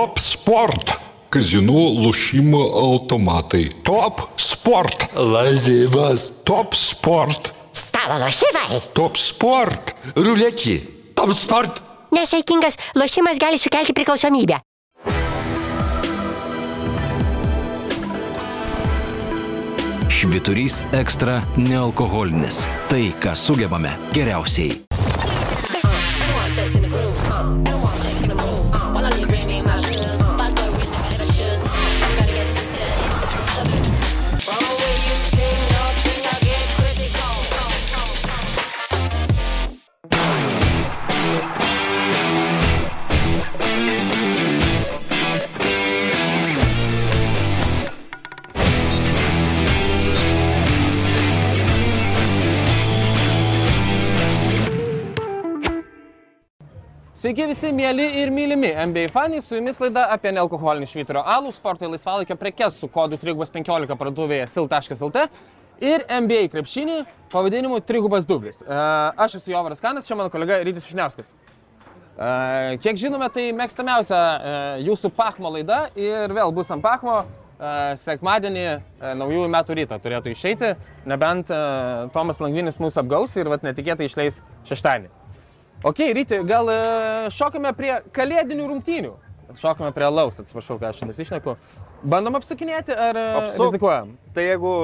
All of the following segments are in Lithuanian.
Top Sport. Kazinų lošimo automatai. Top Sport. Lazivas. Top Sport. Stalo lošimai. Top Sport. Ruletį. Top sport. Nesaikingas lošimas gali sukelti priklausomybę. Šviturys ekstra nealkoholinis. Tai, ką sugebame geriausiai. Sveiki visi mėly ir mylimi NBA fanai, su jumis laida apie nealkoholinį švyturio alų, sporto ir laisvalaikio prekes su kodu 315 parduotuvėje sil.lt ir NBA krepšinį pavadinimu 3 dublis. E, Aš esu Jovaras Kanas, čia mano kolega Rytis Višniauskas. E, Kiek žinome, tai mėgstamiausia e, jūsų Pachmo laida ir vėl bus ant Pachmo. e, Sekmadienį naujųjų metų rytą turėtų išeiti, nebent Tomas Langvinis mūsų apgaus ir vat, netikėtai išleis šeštadienį. Ok, ryti, gal e, šokame prie kalėdinių rungtynių. Šokame prie laus, atsiprašau, ką aš nesišneku. Bandom apsakinėti ar e, Apsuk. rizikuojam? Tai jeigu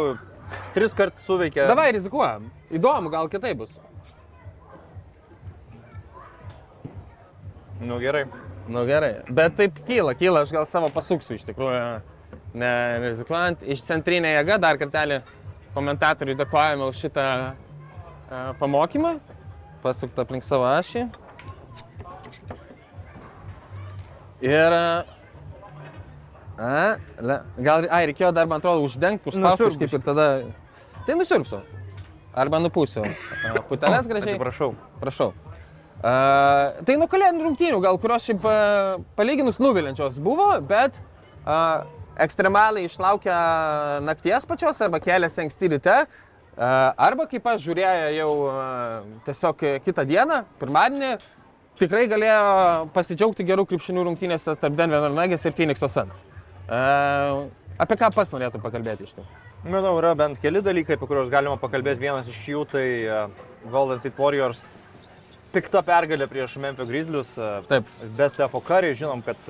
tris kart suveikia. Davai rizikuojam. Įdomu, gal kitaip bus. Nu gerai. Nu gerai, bet taip kyla, kyla, aš gal savo pasuksiu iš tikrųjų, ne rizikuojant. Iš centrinė jėga dar kartelį komentatoriui dėkojame už šitą e, pamokymą. Pasukta aplink savo ašį. Ir... A, le, gal, ai, reikėjo dar, man atrodo, uždengti, užspausti kažkaip ir tada... Tai nusirpsiu. Arba nupūsiu. A, Puteles gražiai. Atsiprašau. Prašau. Uh, tai nuo kalėdinių rungtynių, gal kurios šiaip uh, palyginus nuvilinčios buvo, bet uh, ekstremaliai išlaukia nakties pačios arba keliasi anksti ryte, arba kaip aš žiūrėjo jau uh, tiesiog kitą dieną, pirmadienį, tikrai galėjo pasidžiaugti gerų krepšinių rungtynėse tarp Denver Nuggets ir Phoenix'o Suns. Uh, apie ką pas norėtų pakalbėti iš to? Manau, yra bent keli dalykai, apie kuriuos galima pakalbėti. Vienas iš jų tai Golden State Warriors pikta pergalė prieš Memphis Grizzlius. Taip. Be Stefo Curry, žinom, kad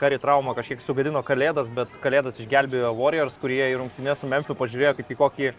Curry trauma kažkiek sugadino Kalėdas, bet Kalėdas išgelbėjo Warriors, kurie į rungtynės su Memphis pažiūrėjo kaip į kokį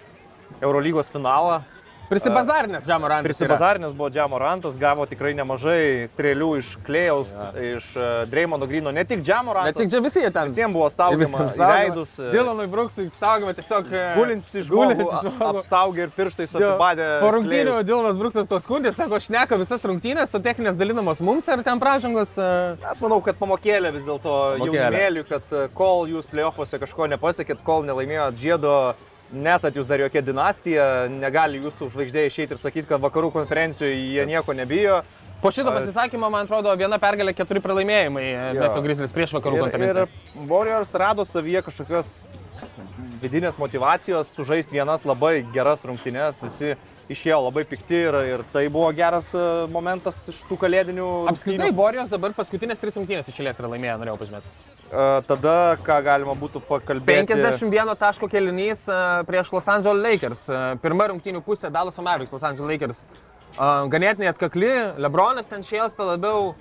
Eurolygos finalą. Prisibazarinės Džamorantas. yra. Prisibazarinės buvo Džamorantas, gavo tikrai nemažai strėlių iš Klėjaus, iš uh, Dreimono Grino, ne tik Ne Džamorantas. tik čia visi jie ten. Visiems buvo staugiama veidus. e, Dilanui Bruksui staugama tiesiog... e, Gulinti žmogų, apstaugė ir pirštais apibadė. Po rungtynių. Dilanas Bruksas to skundė, sako, šneka visas rungtynės, o techninės dalinamos mums ar ten pražangos. e, Aš manau, kad pamokėlė vis dėlto jaunimėliui, kad e, kol jūs playoffuose kažko nepasiekėt, kol nelaimėjot žiedo, nesat jūs dar jokia dinastija, negali jūsų žvaigždė išeiti ir sakyti, kad vakarų konferencijoje jie nieko nebijo. Po šito pasisakymo, man atrodo, viena pergalė, keturi pralaimėjimai Jo. Meto Grizzlies prieš vakarų Ir, konferenciją. ir Warriors rado savyje kažkokios vidinės motivacijos sužaisti vienas labai geras rungtynes, visi išėjo labai pikti ir, ir tai buvo geras e, momentas iš tų kalėdinių Apskritai. Borijos dabar paskutinės tris rungtynės išėlės yra laimėję, norėjau pažymėti. Tada, ką galima būtų pakalbėti. 51 taško kelinys prieš Los Angeles Lakers. Pirma rungtynių pusė Dallas Mavericks, Los Angeles Lakers. Ganėtinai atkakli, Lebronas ten šėlsta labiau,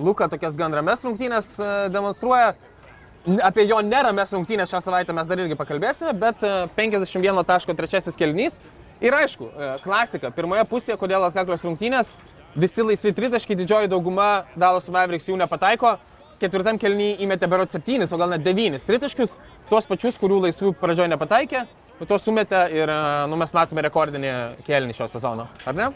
Luka tokias gan rames rungtynės demonstruoja. Apie jo nerames rungtynės šią savaitę mes dar irgi pakalbėsime, bet e, 51 taško trečiasis kelinys. Ir aišku, klasika, pirmoje pusėje, kodėl atkaklios rungtynės, visi laisvi tritaškai, didžioji dauguma Dallas Mavericks jų nepataiko, ketvirtam kelnyje įmetė berot septynis, o gal net devynis tritaškius, tuos pačius, kurių laisvų pradžioje nepataikė, tuos sumetė ir e, nu, mes matome rekordinį kelnį šio sezono, ar ne?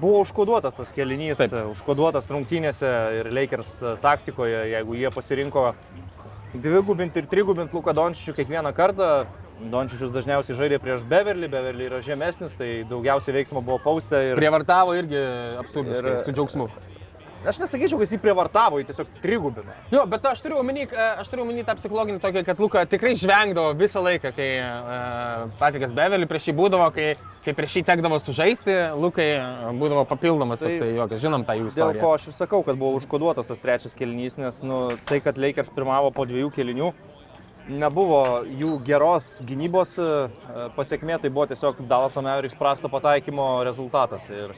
Buvo užkoduotas tas kelinys, Taip. užkoduotas rungtynėse ir Lakers taktikoje, jeigu jie pasirinko dvigubinti ir trigubinti Luką Dončičių kiekvieną kartą. Dončičius dažniausiai žaidė prieš Beverly, Beverly yra žemesnis, tai daugiausiai veiksmo buvo paustę ir, Prievartavo irgi absurdiškai, Ir- su džiaugsmu. Aš nesakyčiau, kad jis jį prievartavo, jį tiesiog trigubino. Jo, bet aš turiu omeny, e, aš turiu omeny tą psichologinį tokį, kad Luka tikrai žvengdavo visą laiką, kai uh, Patrikas Beverly prieš jį būdavo, kai, kai prieš jį tekdavo sužaisti, Lukai e, būdavo papildomas Tai toksai juokas, žinom tą jų Dėl istoriją. ko aš ir sakau, kad buvo užkoduotas tas trečias kelinys, nes nu, tai, kad Lakers pirmavo po dviejų kelinių, nebuvo jų geros gynybos e, pasiekmė, tai buvo tiesiog Dallas Mavericks prasto pataikymo rezultatas. Ir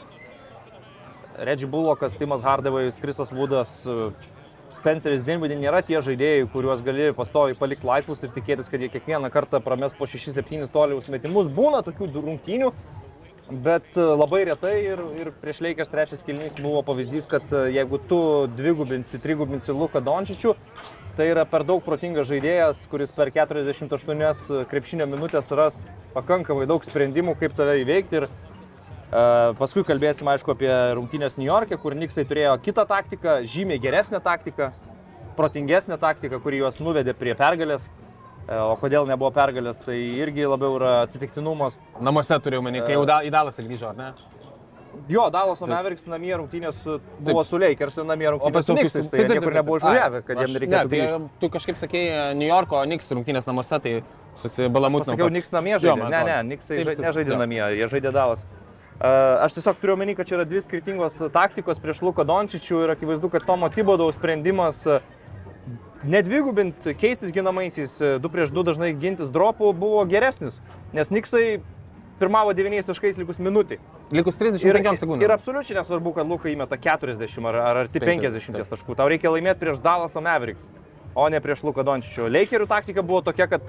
Reggie Bullockas, Timas Hardavais, Krisas Vudas, e, Spenceris Dinvidin nėra tie žaidėjai, kuriuos gali pastoviai palikti laisvus ir tikėtis, kad jie kiekvieną kartą prames po 6-7 toliaus metimus. Būna tokių rungtynių, Bet e, labai retai ir, ir prieš Leikės trečias kilnys buvo pavyzdys, kad e, jeigu tu dvigubinsi, trigubinsi Luką Dončičių, tai yra per daug protingas žaidėjas, kuris per 48 krepšinio minutės ras pakankamai daug sprendimų, kaip tave įveikti. Ir paskui kalbėsim, aišku, apie rungtynės New York'e, kur Niksai turėjo kitą taktiką, žymiai geresnę taktiką, protingesnę taktiką, kuri juos nuvedė prie pergalės. E, O kodėl nebuvo pergalės, tai irgi labiau yra atsitiktinumas. Namuose turiu omeny, kai jau da, į Dalasą grįžo, ar ne? Jo, Dalaso Mavericks namie rungtynės buvo su Lakers ir namie rungtynės su Knicksais, tai niekur nebuvo išvažiavę, kad jiems reikėtų Ne, tai tu kažkaip sakėjai New Yorko Knicks rungtynės namuose, tai susibalamūtinau. Sakiau, Knicks namie žaidė. Ne, ne, Knicksai žaidė, nežaidė namie, jie žaidė Dalas. Aš tiesiog turiu omeny, kad čia yra dvi skirtingos taktikos prieš Luką Dončičių ir akivaizdu, kad Tomo Tibodaus sprendimas nedvigubinti, keistis ginamaisiais, uh, 2 prieš 2 dažnai gintis dropų buvo geresnis, nes Knicksai pirmavo 9 taškais likus minutį. Likus Ir, 35 sekundžių. ir absoliučiai nesvarbu, kad Luka įmeta 40 ar, ar arti 50, 50 taip. taškų. Tau reikia laimėti prieš Dalaso Mavericks, o ne prieš Luką Dončičių. Lakerių taktika buvo tokia, kad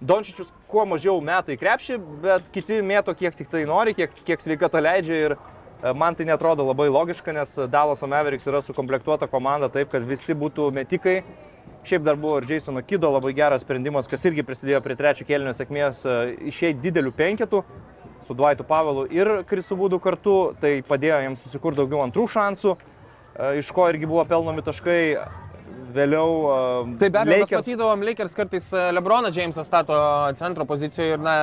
Dončičius kuo mažiau meta į krepšį, bet kiti mėto kiek tik tai nori, kiek, kiek sveikata leidžia. Ir e, man tai netrodo labai logiška, nes Dalaso Mavericks yra sukomplektuota komanda taip, kad visi būtų metikai. Šiaip dar buvo ir Jasono Kido labai geras sprendimas, kas irgi prisidėjo prie trečio kėlinio sėkmės, išėjti didelių penketų su Dvaitu Pavelu ir Krisu Būdu kartu, tai padėjo jiems susikurti daugiau antrų šansų, e, iš ko irgi buvo pelnomi taškai. Vėliau e, Tai be abejo, mes Lakers- matydavom Lakers kartais Lebroną Jamesą stato centro pozicijoje ir, na,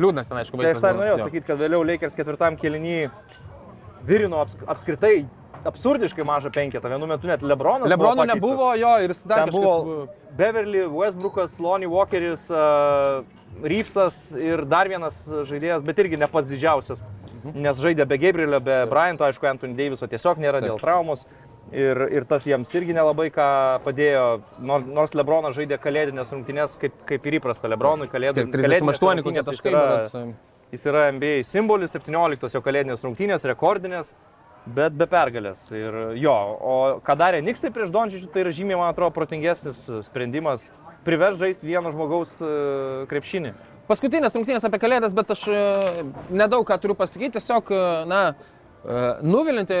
liūdnas ten, aišku, Tai aš dar norėjau sakyti, kad vėliau Lakers ketvirtam kėlinį virino aps, apskritai absurdiškai mažą penketą. Vienu metu net Lebronas. Lebrono nebuvo, jo, ir dar Ten kažkas buvo Beverly, Westbrookas, Lonnie Walkeris, uh, Reevesas ir dar vienas žaidėjas, bet irgi ne pats didžiausias, nes žaidė be Gabrielio, be Bryanto, aišku, Anthony Daviso tiesiog nėra dėl traumos. Ir, ir tas jiems irgi nelabai ką padėjo, nor- nors Lebronas žaidė kalėdinės rungtynės, kaip, kaip ir įprasta Lebronui, kalėdų, Kiek, 38 kokie rungtynės jis taškai, yra- Jis yra NBA simbolis, 17 jo kalėdinės rungtynės, rekordinės, bet be pergalės. Ir jo, o ką darė Niksai prieš Dončičių, tai yra žymiai, man atrodo, protingesnis sprendimas privers žaisti vieno žmogaus e, krepšinį. Paskutinės rungtynės apie kalėdas, bet aš e, nedaug ką turiu pasakyti, tiesiog, e, na, e, nuvilinti,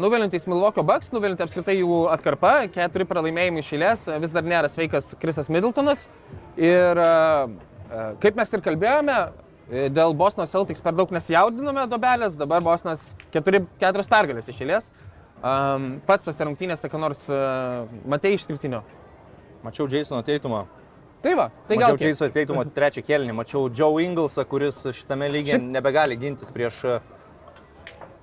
nuvilintis Milvokio Bucks, nuvilinti apskritai jų atkarpa, keturi pralaimėjimai išėlės, vis dar nėra sveikas Krisas Middletonas. Ir e, e, kaip mes ir kalbėjome, e, dėl Bosnos Celtics per daug nesijaudinome dobelės, dabar Bosnas keturi, keturios pergalės išėlės. Pats tose rungtynėse, ką nors uh, matei išskirtinio. Mačiau Jasono Teitumą. Tai va, tai gal Mačiau. Jasono Teitumo trečią kėlinį. Mačiau Joe Inglesą, kuris šitame lygyje Šiaip- nebegali gintis prieš e,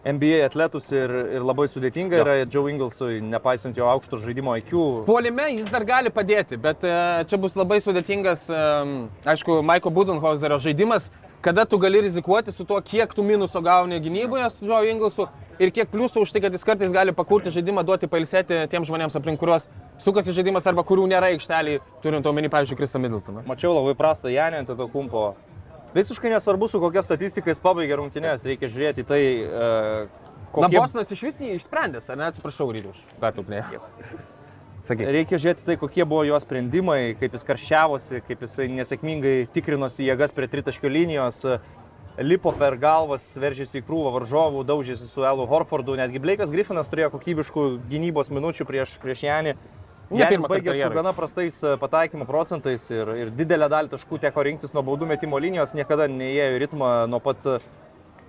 NBA atletus ir, ir labai sudėtinga yra Joe Inglesui, nepaisant jo aukšto žaidimo IQ. Puolime jis dar gali padėti, bet e, čia bus labai sudėtingas, e, aišku, Maiko Budenhauserio žaidimas, kada tu gali rizikuoti su tuo, kiek tu minuso gauni gynyboje su Joe Inglesu ir kiek pliusų už tai, kad jis kartais gali pakurti žaidimą, duoti pailsėti tiems žmonėms aplink kuriuos sukasi žaidimas arba kurių nėra aikštelį, turint omeny, pavyzdžiui, Kristą Middletoną. Mačiau labai prastą Janį ant to kumpo. Visiškai nesvarbu, su kokia statistika jis pabaigė rungtynės, reikia žiūrėti tai, e, Na, kokie... Bosnas iš vis jį išsprendęs, ar ne, atsiprašau, Rylius, pertrauknėjau. Sakyk. Reikia žiūrėti tai, kokie buvo jo sprendimai, kaip jis karščiavosi, kaip jis nesėkmingai tikrinosi jėgas prie tritaškio linijos, lipo per galvas, veržėsi į krūvą varžovų, daužėsi su Elu Horfordu, netgi Blake'as Griffinas turėjo kokybiškų gynybos minučių prieš, prieš Janį. Ne Pirmą kartą baigė su gana prastais e, pataikymo procentais ir, ir didelę dalį taškų teko rinktis nuo baudų metimo linijos, niekada neįėjo į ritmą nuo pat... e,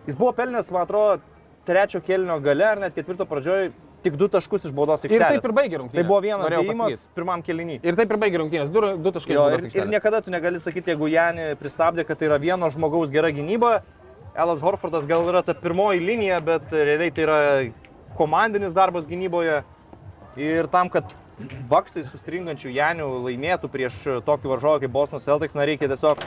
Jis buvo pelnęs, man atrodo, trečio kelnio gale ar net ketvirto pradžioje tik du taškus iš baudos Ir aikštelės. taip ir baigė rungtynės. Tai buvo vienas dėjimas pirmam kelinį. Ir taip ir baigė rungtynės, du, du taškai. Jo, iš baudos ir, ir niekada tu negali sakyti, jeigu Janį pristabdė, kad tai yra vieno žmogaus gera gynyba. Elas Horfordas gal yra ta pirmoji linija, bet realiai tai yra komandinis darbas gynyboje ir tam, kad Baksai sustringančių Janių laimėtų prieš tokį varžovą kaip Bosnos Celtics, na reikia tiesiog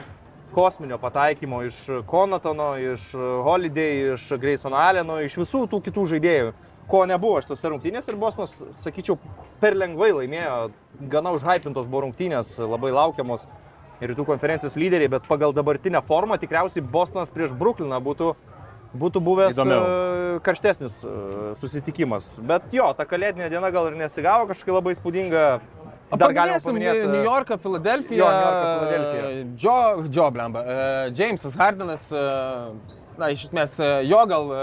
kosminio pataikymo iš Konatono, iš Holiday, iš Grayson Alleno, iš visų tų kitų žaidėjų, ko nebuvo šitose rungtynėse ir Bosnos, sakyčiau, per lengvai laimėjo, gana užhypintos buvo rungtynės, labai laukiamos rytų konferencijos lyderiai, bet pagal dabartinę formą tikriausiai Bostonas prieš Brukliną būtų, būtų buvęs Įdomiau. e, karštesnis e, susitikimas. Bet jo, ta kalėdinė diena gal ir nesigavo kažkaip labai spūdinga. Dar galima paminėti. e, New Yorką, Filadelfiją. Joe, Joe Blemba. Jamesas Hardinas, na, iš esmės, jo gal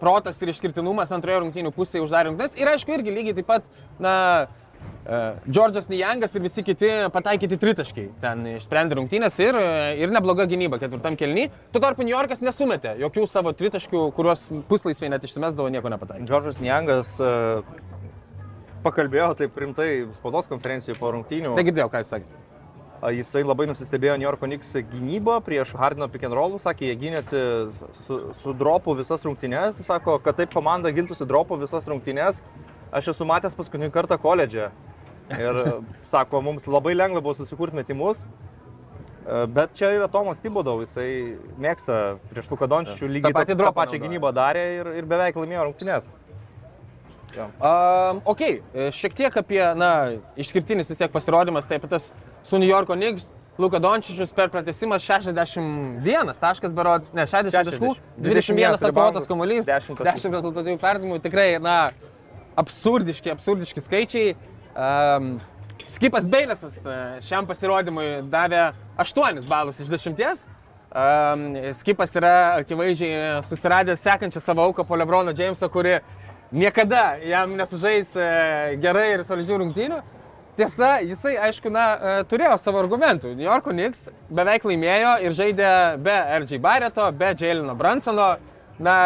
protas ir išskirtinumas antroje rungtynių pusėje uždarė rungtynes. Ir aišku, irgi lygiai taip pat, na, Džordžas Nijangas ir visi kiti pataikyti tritaškiai. Ten išsprendė rungtynės ir, e, ir nebloga gynyba ketvirtam kelny. Tuo tarpu New Yorkas nesumetė jokių savo tritaškių, kuriuos puslaisviai net išsimesdavo, nieko nepataikė. Džordžas Niangas e, pakalbėjo taip rimtai spaudos konferencijoje po rungtynių. Negirdėjau, ką jis sakė. Jisai labai nusistebėjo New York Knicks gynybą prieš Hardino pick and rollų, sakė, jie gynėsi su, su dropu visas rungtynės, sako, kad taip komanda gintųsi dropu visas rungtynės, aš esu matęs paskutinį kartą koledže. Ir sako, mums labai lengva buvo susikurti metimus, E, bet čia yra Tomas Tibodau, jisai mėgsta prieš Luką Dončičių lygiai tą, tą pačią gynybą darė ir, ir beveik laimėjo rungtynės. Um, ok, e, šiek tiek apie, na, išskirtinis vis tiek pasirodymas, tai apie tas su New Yorko Knicks, Luka Dončičius per pratesimą 61 taškas berods, ne, 60 taškų, 60, 21 atkovotas kamuolys, 10 taškų. 10 rezultatyvių perdavimų, tikrai, na, absurdiški, absurdiški skaičiai. Um, Skipas Beilesas e, šiam pasirodymui davė 8 balus iš 10. Um, Skipas yra akivaizdžiai susiradęs sekančią savo auką po Lebrono Jameso, kuri niekada jam nesužais e, gerai ir solidžių rungtynių. Tiesa, jisai, aišku, na, e, turėjo savo argumentų. New Yorko Knicks beveik laimėjo ir žaidė be R.J. Barreto, be Jailino Bransono. Na,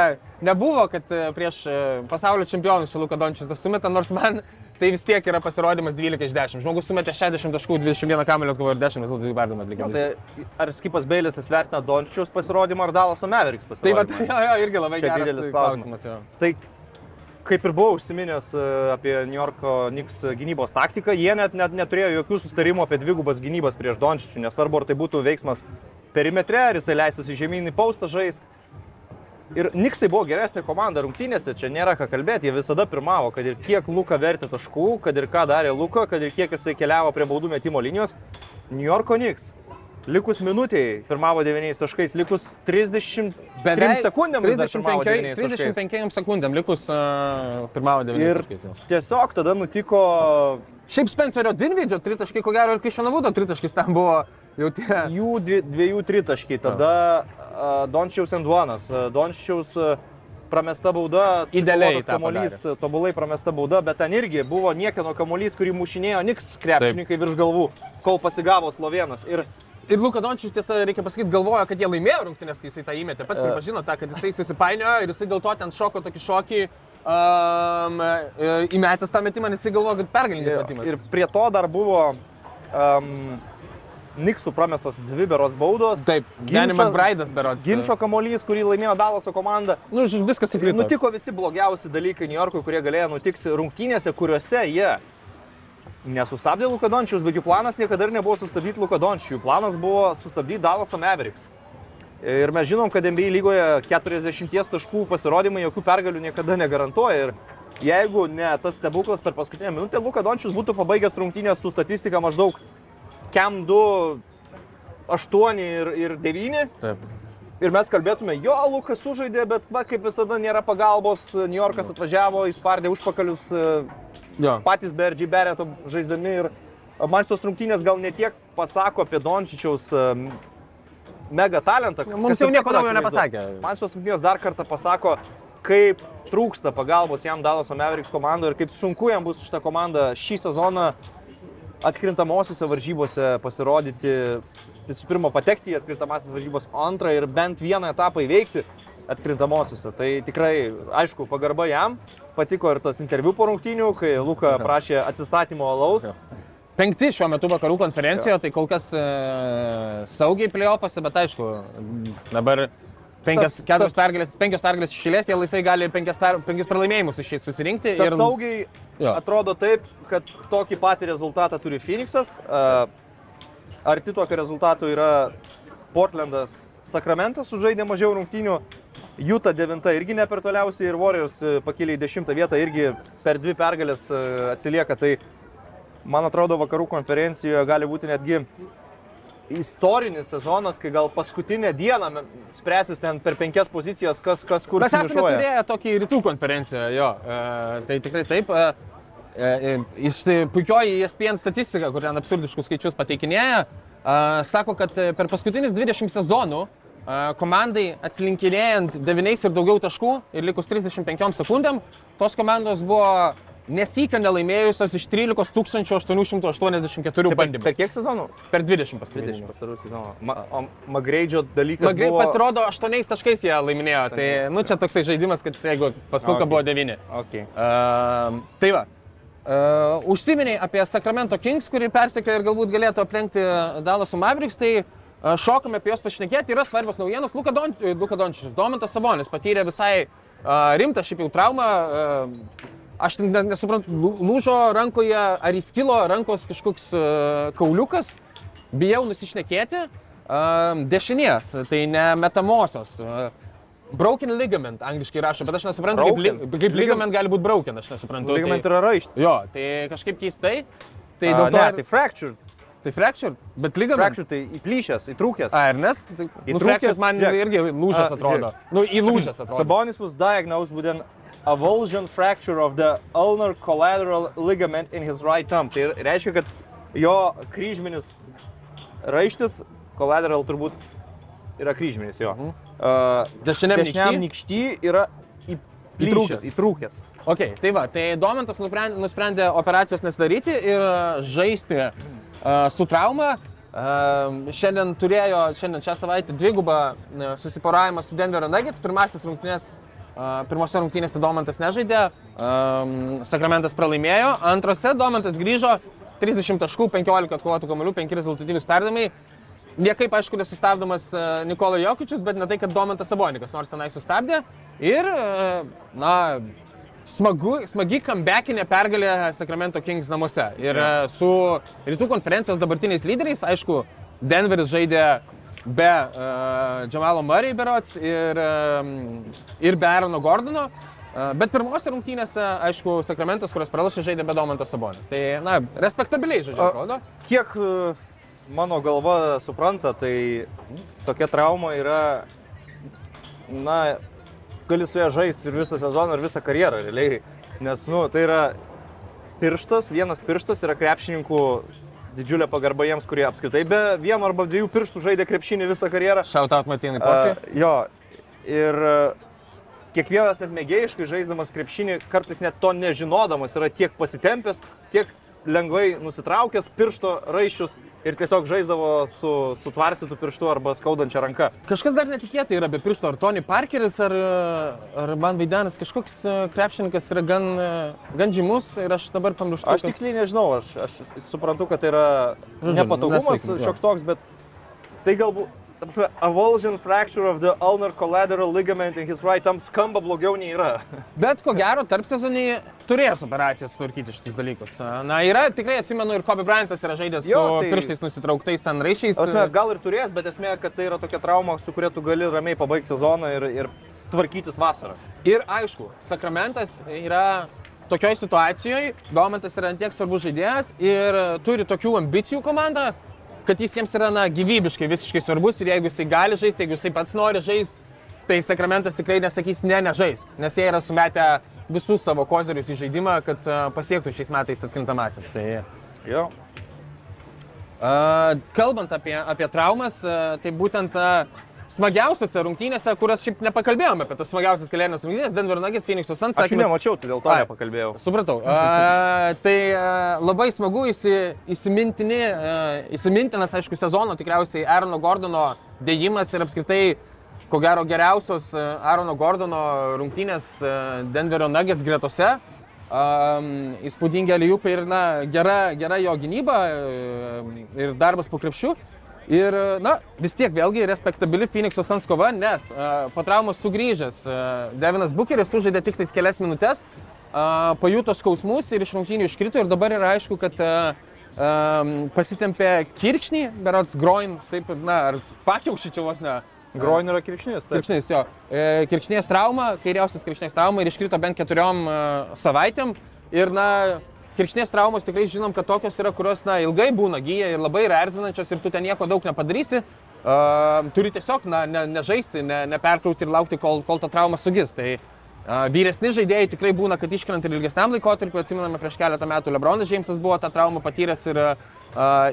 nebuvo, kad e, prieš e, pasaulio čempionus čia Luka Dončius tas sumeta, nors man tai vis tiek yra pasirodymas 12 iš 10. Žmogus sumetė 60 taškų, 21 kamelio atkovojo ir 10 rezultatų perdavimų atlikė. Nu, tai ar Skipas Beilis vertina Dončičiaus pasirodymą ar Dalaso Mavericks Tai pasirodymą? jo, jo, irgi labai geras didelis klausimas. klausimas. Tai kaip ir buvau užsiminęs e, apie New Yorko Knicks gynybos taktiką, jie net, net neturėjo jokių sustarimų apie dvigubas gynybas prieš Dončičių, nesvarbu, ar tai būtų veiksmas perimetre, ar jisai leistųsi žemyn į paustą žaisti. Ir Niksai buvo geresnė komanda rungtynėse, čia nėra ką kalbėti, jie visada pirmavo, kad ir kiek Luka vertė taškų, kad ir ką darė Luka, kad ir kiek jisai keliavo prie baudų metimo linijos. New Yorko Niks. Likus minutiai pirmavo 9 taškais, likus 33 sekundėm vis dar pirmavo 9 taškais. 35 sekundėm likus uh, pirmavo 9 Ir taškais. jau. tiesiog tada nutiko Šiaip Spencerio Dinvidžio tritaškai, ko gero, ir Kišanovudo tritaškis ten buvo jau tie. jų dvi, dviejų tritaškiai, tada uh, Dončiaus Enduanas, uh, Dončiaus uh, pramesta bauda, Idealiai kamuolys, tobulai pramesta bauda, bet ten irgi buvo niekieno kamuolys, kurį mušinėjo Niks krepšininkai virš galvų, kol pasigavo Slovenas. Ir Ir Luka Dončius, tiesa, reikia pasakyti, galvoja, kad jie laimėjo rungtynės, kai jisai tą įmetė. Pats pripažino tą, kad jisai susipainiojo ir jisai dėl to ten šoko tokį šokį um, e, įmetęs tą metimą, jisai galvoja, kad pergalingas metimas. Ir prie to dar buvo um, Niksų pramestos dvi beros baudos. Taip, Danny McBride'as berods. Ginčio kamuolys, kurį laimėjo Dalaso komanda. Nu, viskas sukrito. Nutiko visi blogiausi dalykai New Yorkui, kurie galėjo nutikti rungtynėse, kuriuose jie nesustabdė Luka Dončius, bet jų planas niekada ir nebuvo sustabdyti Luka Dončių. Jų planas buvo sustabdyti Dalaso Mavericks. Ir mes žinom, kad NBA lygoje 40 taškų pasirodymai jokių pergalių niekada negarantuoja. Ir jeigu ne tas stebuklas per paskutinę minutę, Luka Dončius būtų pabaigęs rungtynės su statistika maždaug KEM 2, 8 ir, ir 9. Taip. Ir mes kalbėtume, jo, Lukas sužaidė, bet va, kaip visada nėra pagalbos, New Yorkas atvažiavo, įspardė užpakalius Jo. patys Berdžiai Bereto žaisdami ir man šios rungtynės gal ne tiek pasako apie Dončičiaus mega talentą. Mums jau nieko naujo nepasakė. Man šios rungtynės dar kartą pasako, kaip trūksta pagalbos jam Dalaso Mavericks komandoje ir kaip sunku jam bus šitą komandą šį sezoną atkrintamosiose varžybose pasirodyti, visų pirma, patekti į atkrintamasias varžybos, o antrą ir bent vieną etapą įveikti atkrintamosiose. Tai tikrai, aišku, pagarba jam. Patiko ir tas interviu po rungtynių, kai Luka prašė atsistatymo alaus. Penkti šiuo metu vakarų konferencijoje, tai kol kas e, saugiai plėopasi, bet aišku, dabar Penkias, Tas- keturios pergalės, penkios pergalės išėlės, jie laisvai gali penkias, per, penkis pralaimėjimus susirinkti. Ir- saugiai Jo. atrodo taip, kad tokį patį rezultatą turi Phoenixas. A, Arti tokio rezultato yra Portlandas, Sakramentas sužaidė mažiau rungtynių. Juta 9 irgi ne per toliausiai ir Warriors e, pakėlė į 10 vietą irgi per dvi pergalės e, atsilieka. Tai man atrodo vakarų konferencijoje gali būti netgi istorinis sezonas, kai gal paskutinę dieną spręsis ten per penkias pozicijas, kas, kas kur Mes esame turėję tokį rytų konferenciją, jo. E, tai tikrai taip. E, e, iš puikioji ESPN statistika, kur ten absurdiškus skaičius pateikinėja, e, sako, kad e, per paskutinius 20 sezonų e, komandai atsilinkinėjant 9 ir daugiau taškų ir likus 35 sekundėm, tos komandos buvo nesykia nelaimėjusios iš 13 884 Per, bandymų. per kiek sezonų? Per 20 20 pastarųjų. pastarų sezonų. Ma, o Magreidžio dalykas. Magrai buvo... pasirodo 8 taškais jie laiminėjo, tai nu čia toksai žaidimas, kad jeigu paskuka Okay. buvo 9. Okay. Uh, tai va. Uh, užsiminiai apie Sacramento Kings, kurį persekioja ir galbūt galėtų aplenkti Dalasų Mavericks, tai uh, šokame apie juos pašnekėti. Yra svarbios naujienos. Luka, Don, Luka Dončičius, Domantas Sabonis patyrė visai uh, rimtą šiaip jau traumą. Uh, aš net nesuprantu, lū- lūžo rankoje, ar įskilo rankos kažkoks uh, kauliukas. Bijau nusišnekėti. Uh, dešinės, tai ne metamosios. Uh, Broken ligament, angliškai rašo, bet aš nesuprantu, kaip, Broken? li, kaip ligament gali būti broken, aš nesuprantu. Ligament tai, yra raištis. jo, tai kažkaip keistai. Tai dėl to... ne, ir- tai fractured. tai fracture, bet ligament. Fractured tai įplyšęs, įtrūkęs. A, ir nes? Tai, nu, Įtrūkęs, fractures man žiūrėk. irgi lūžęs atrodo. Nu, įlūžęs atrodo. Sabonis was diagnosed with an avulsion fracture of the ulnar collateral ligament in his right thumb. Tai reiškia, kad jo kryžminis raištis, collateral turbūt yra kryžminis jo. Uh, Dešiniam dešiniam nykšty? yra Įtrūkęs. įtrūkęs. Ok, tai va, tai Domantas nusprendė, operacijos nesidaryti ir žaisti uh, su trauma. Uh, šiandien turėjo, šiandien šią savaitę dvigubą susiporavimą su Denverio Nuggets. Pirmasis rungtynės, uh, pirmose rungtynėse Domantas nežaidė, Sakramentas pralaimėjo. Antrose Domantas grįžo 30 taškų, 15 atkovotų kamalių, 5 rezultatyvius perdavimai. Niekaip, aišku, nesustabdomas Nikola Jokičius, bet ne tai, kad Domantas Sabonikas nors tenai sustabdė. Ir, na, smagu, smagi comebackinė pergalė Sacramento Kings namuose. Ir su rytų konferencijos dabartiniais lyderiais, aišku, Denveris žaidė be uh, Džamalo Murray berots ir, um, ir be Aarono Gordono. Uh, bet pirmose rungtynėse, aišku, Sacramentas, kurios pralašė, žaidė be Domanto Sabonio. Tai, na, respektabiliai žaidžia, A- atrodo. Kiek e, mano galva supranta, tai tokia trauma yra, na, gali su ja žaisti ir visą sezoną, ir visą karjerą realiai. Nes, nu, tai yra pirštas, vienas pirštas yra krepšininkų didžiulė pagarba jiems, kurie apskritai be vieno arba dviejų pirštų žaidė krepšinį visą karjerą. Shoutout Matinai Počiui. jo, ir kiekvienas net mėgėjiškai žaisdamas krepšinį, kartais net to nežinodamas, yra tiek pasitempęs, tiek lengvai nusitraukęs piršto raiščius ir tiesiog žaisdavo su sutvarstytų pirštu arba skaudančia ranka. Kažkas dar netikėtai yra be piršto, ar Tony Parkeris, ar, ar man Vaidanas, kažkoks e, krepšininkas yra gan, e, gan žymus ir aš dabar pamirštu. Aš tiksliai nežinau, aš, aš suprantu, kad tai yra Žodžiu, nepatogumas šioks toks, bet tai galbūt, avulsion fracture of the ulnar collateral ligament in his right thumb skamba blogiau nei yra. Bet ko gero, tarp sezonį turės operacijas sutvarkyti šitus dalykus. Na, yra, tikrai atsimenu, ir Kobe Bryantas yra žaidęs Jo, su tai- pirštais nusitrauktais ten raišiais. Asme, gal ir turės, bet esmė, kad tai yra tokia trauma, su kuria tu gali ramiai pabaigti sezoną ir, ir tvarkytis vasarą. Ir aišku, Sakramentas yra tokioj situacijoje, Domantas yra antiek svarbus žaidėjas ir turi tokių ambicijų komanda, kad jis jiems yra na, gyvybiškai visiškai svarbus ir jeigu jisai gali žaisti, jeigu jisai pats nori žaisti, tai Sakramentas tikrai nesakys ne, nežais, nes jie yra sumetę visus savo kozerius į žaidimą, kad a, pasiektų šiais metais atkrintamasis. Tai, Jo. a, kalbant apie, apie traumas, a, tai būtent smagiausiose rungtynėse, kurias šiaip nepakalbėjome apie tas smagiausias kalėdines rungtynės, Denver Nuggets, Phoenix Suns. Aš jų nemačiau, tai dėl to nepakalbėjau. Supratau. A, tai a, labai smagu įsi, įsimintini, a, įsimintinas, aišku, sezono tikriausiai Aarono Gordono dėjimas ir apskritai, ko gero, geriausios Aarono Gordono rungtynės Denverio Nuggets gretose. Um, įspūdingi aliupai ir na, gera, gera jo gynyba ir darbas po krepšiu. Ir, na, vis tiek vėlgi respektabili Phoenix'o Suns kova, nes uh, po traumos sugrįžęs uh, Devinas Bucheris sužaidė tik tais kelias minutės, uh, pajuto skausmus ir iš rungtynių iškrito ir dabar yra aišku, kad uh, um, pasitempė kirkšnį, berots groin, taip, na, ar pakiaušį čia vos ne. Groin yra kirkšnis, taip. Kirkšnės, jo. E, kirkšnės trauma, kairiausias kirkšnės trauma ir iškrito bent keturiom e, savaitėm. Ir, na, kirkšnės traumos tikrai žinom, kad tokios yra, kurios, na, ilgai būna gyja ir labai yra erzinančios ir tu ten nieko daug nepadarysi. Uh, turi tiesiog, na, ne, nežaisti, ne, neperkrauti ir laukti, kol, kol ta trauma sugis. Tai uh, vyresni žaidėjai tikrai būna, kad iškrent ir ilgesniam laikotarpiu, atsimename, prieš keletą metų Lebronas Džeimsas buvo tą traumą patyręs ir uh,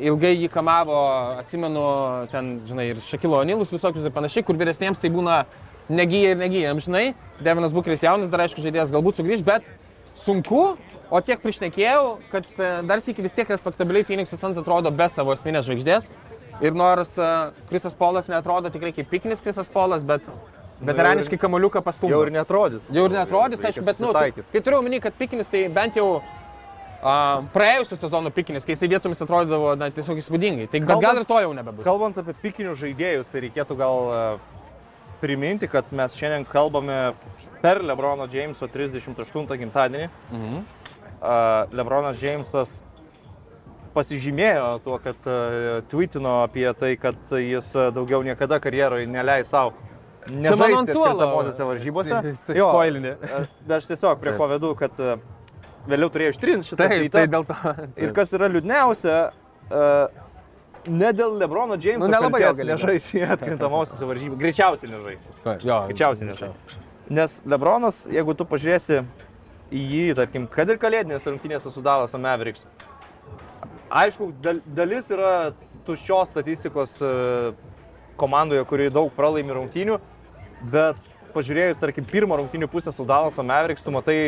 ilgai jį kamavo, atsimenu, ten, žinai, ir Šakilo Onilus visokius ir panašiai, kur vyresniems tai būna negyja ir negyja, žinai. Devinas Bukeris jaunas, dar aišku, žaidėjas galbūt sugrįž, bet sunku, o tiek priešnekėjau, kad e, dar sėki vis tiek respektabiliai Phoenix Suns atrodo be savo esminės žvaigždės. Ir nors uh, Krisas Polas netrodo tikrai kaip pikinis Krisas Polas, bet veteraniškai kamoliuką pastumė. Jau ir netrodys. Jau ir netrodys, aišku, bet, nu, susitaikyt. kai turiu omeny, kad pikinis tai bent jau uh, praėjusią sezono pikinis, kai jisai vietomis atrodydavo na, tiesiog įspūdingai. Tai bet gal ir to jau nebebus. Kalbant apie pikinius žaidėjus, tai reikėtų gal e, priminti, kad mes šiandien kalbame per Lebrono Jameso 38 gimtadienį. Mhm. Uh, Lebronas Jamesas pasižymėjo tuo, kad tweetino apie tai, kad jis daugiau niekada karjeroje neleis savo nežaisti atkrintamosiose varžybose. Jo, spoilinė. Bet aš tiesiog prie ko vedu, kad vėliau turėjau ištrinti šitą Taip, tai dėl to. Ir kas yra liūdniausia, ne dėl Lebrono Jameso Nu, nelabai gali. nežais į atkrintamosiose varžybose. Greičiausiai nežais. Jo, Greičiausiai nežais. Nes Lebronas, jeigu tu pažiūrėsi į jį, tarkim, kad ir kalėdinės rungtynėse su Dalas Mavericks, aišku, dal, dalis yra tuščios statistikos e, komandoje, kuri daug pralaimi rungtynių, bet pažiūrėjus, tarkim, pirmą rungtynių pusę su Dalas Mavericks, tu matai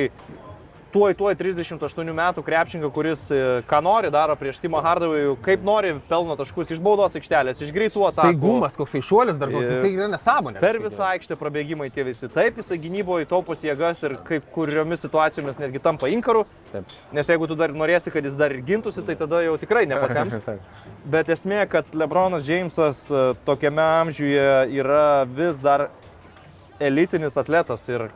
tuoj, tuoj 38 metų krepšininką, kuris e, ką nori daro prieš Timą Hardavėjų, kaip nori pelno taškus iš baudos aikštelės, iš greitų atakų. Staigumas, koks šuolis dar koks, Ir- jisai yra nesąmonė. Per visą aikštę prabėgimai tie visi. Taip, jisai gynyboje taupos jėgas ir kai kuriomis situacijomis netgi tampa inkaru. Taip. Nes jeigu tu dar norėsi, kad jis dar ir gintųsi, tai tada jau tikrai nepatems. Bet esmė, kad Lebronas Jamesas e, tokiame amžiuje yra vis dar elitinis atletas ir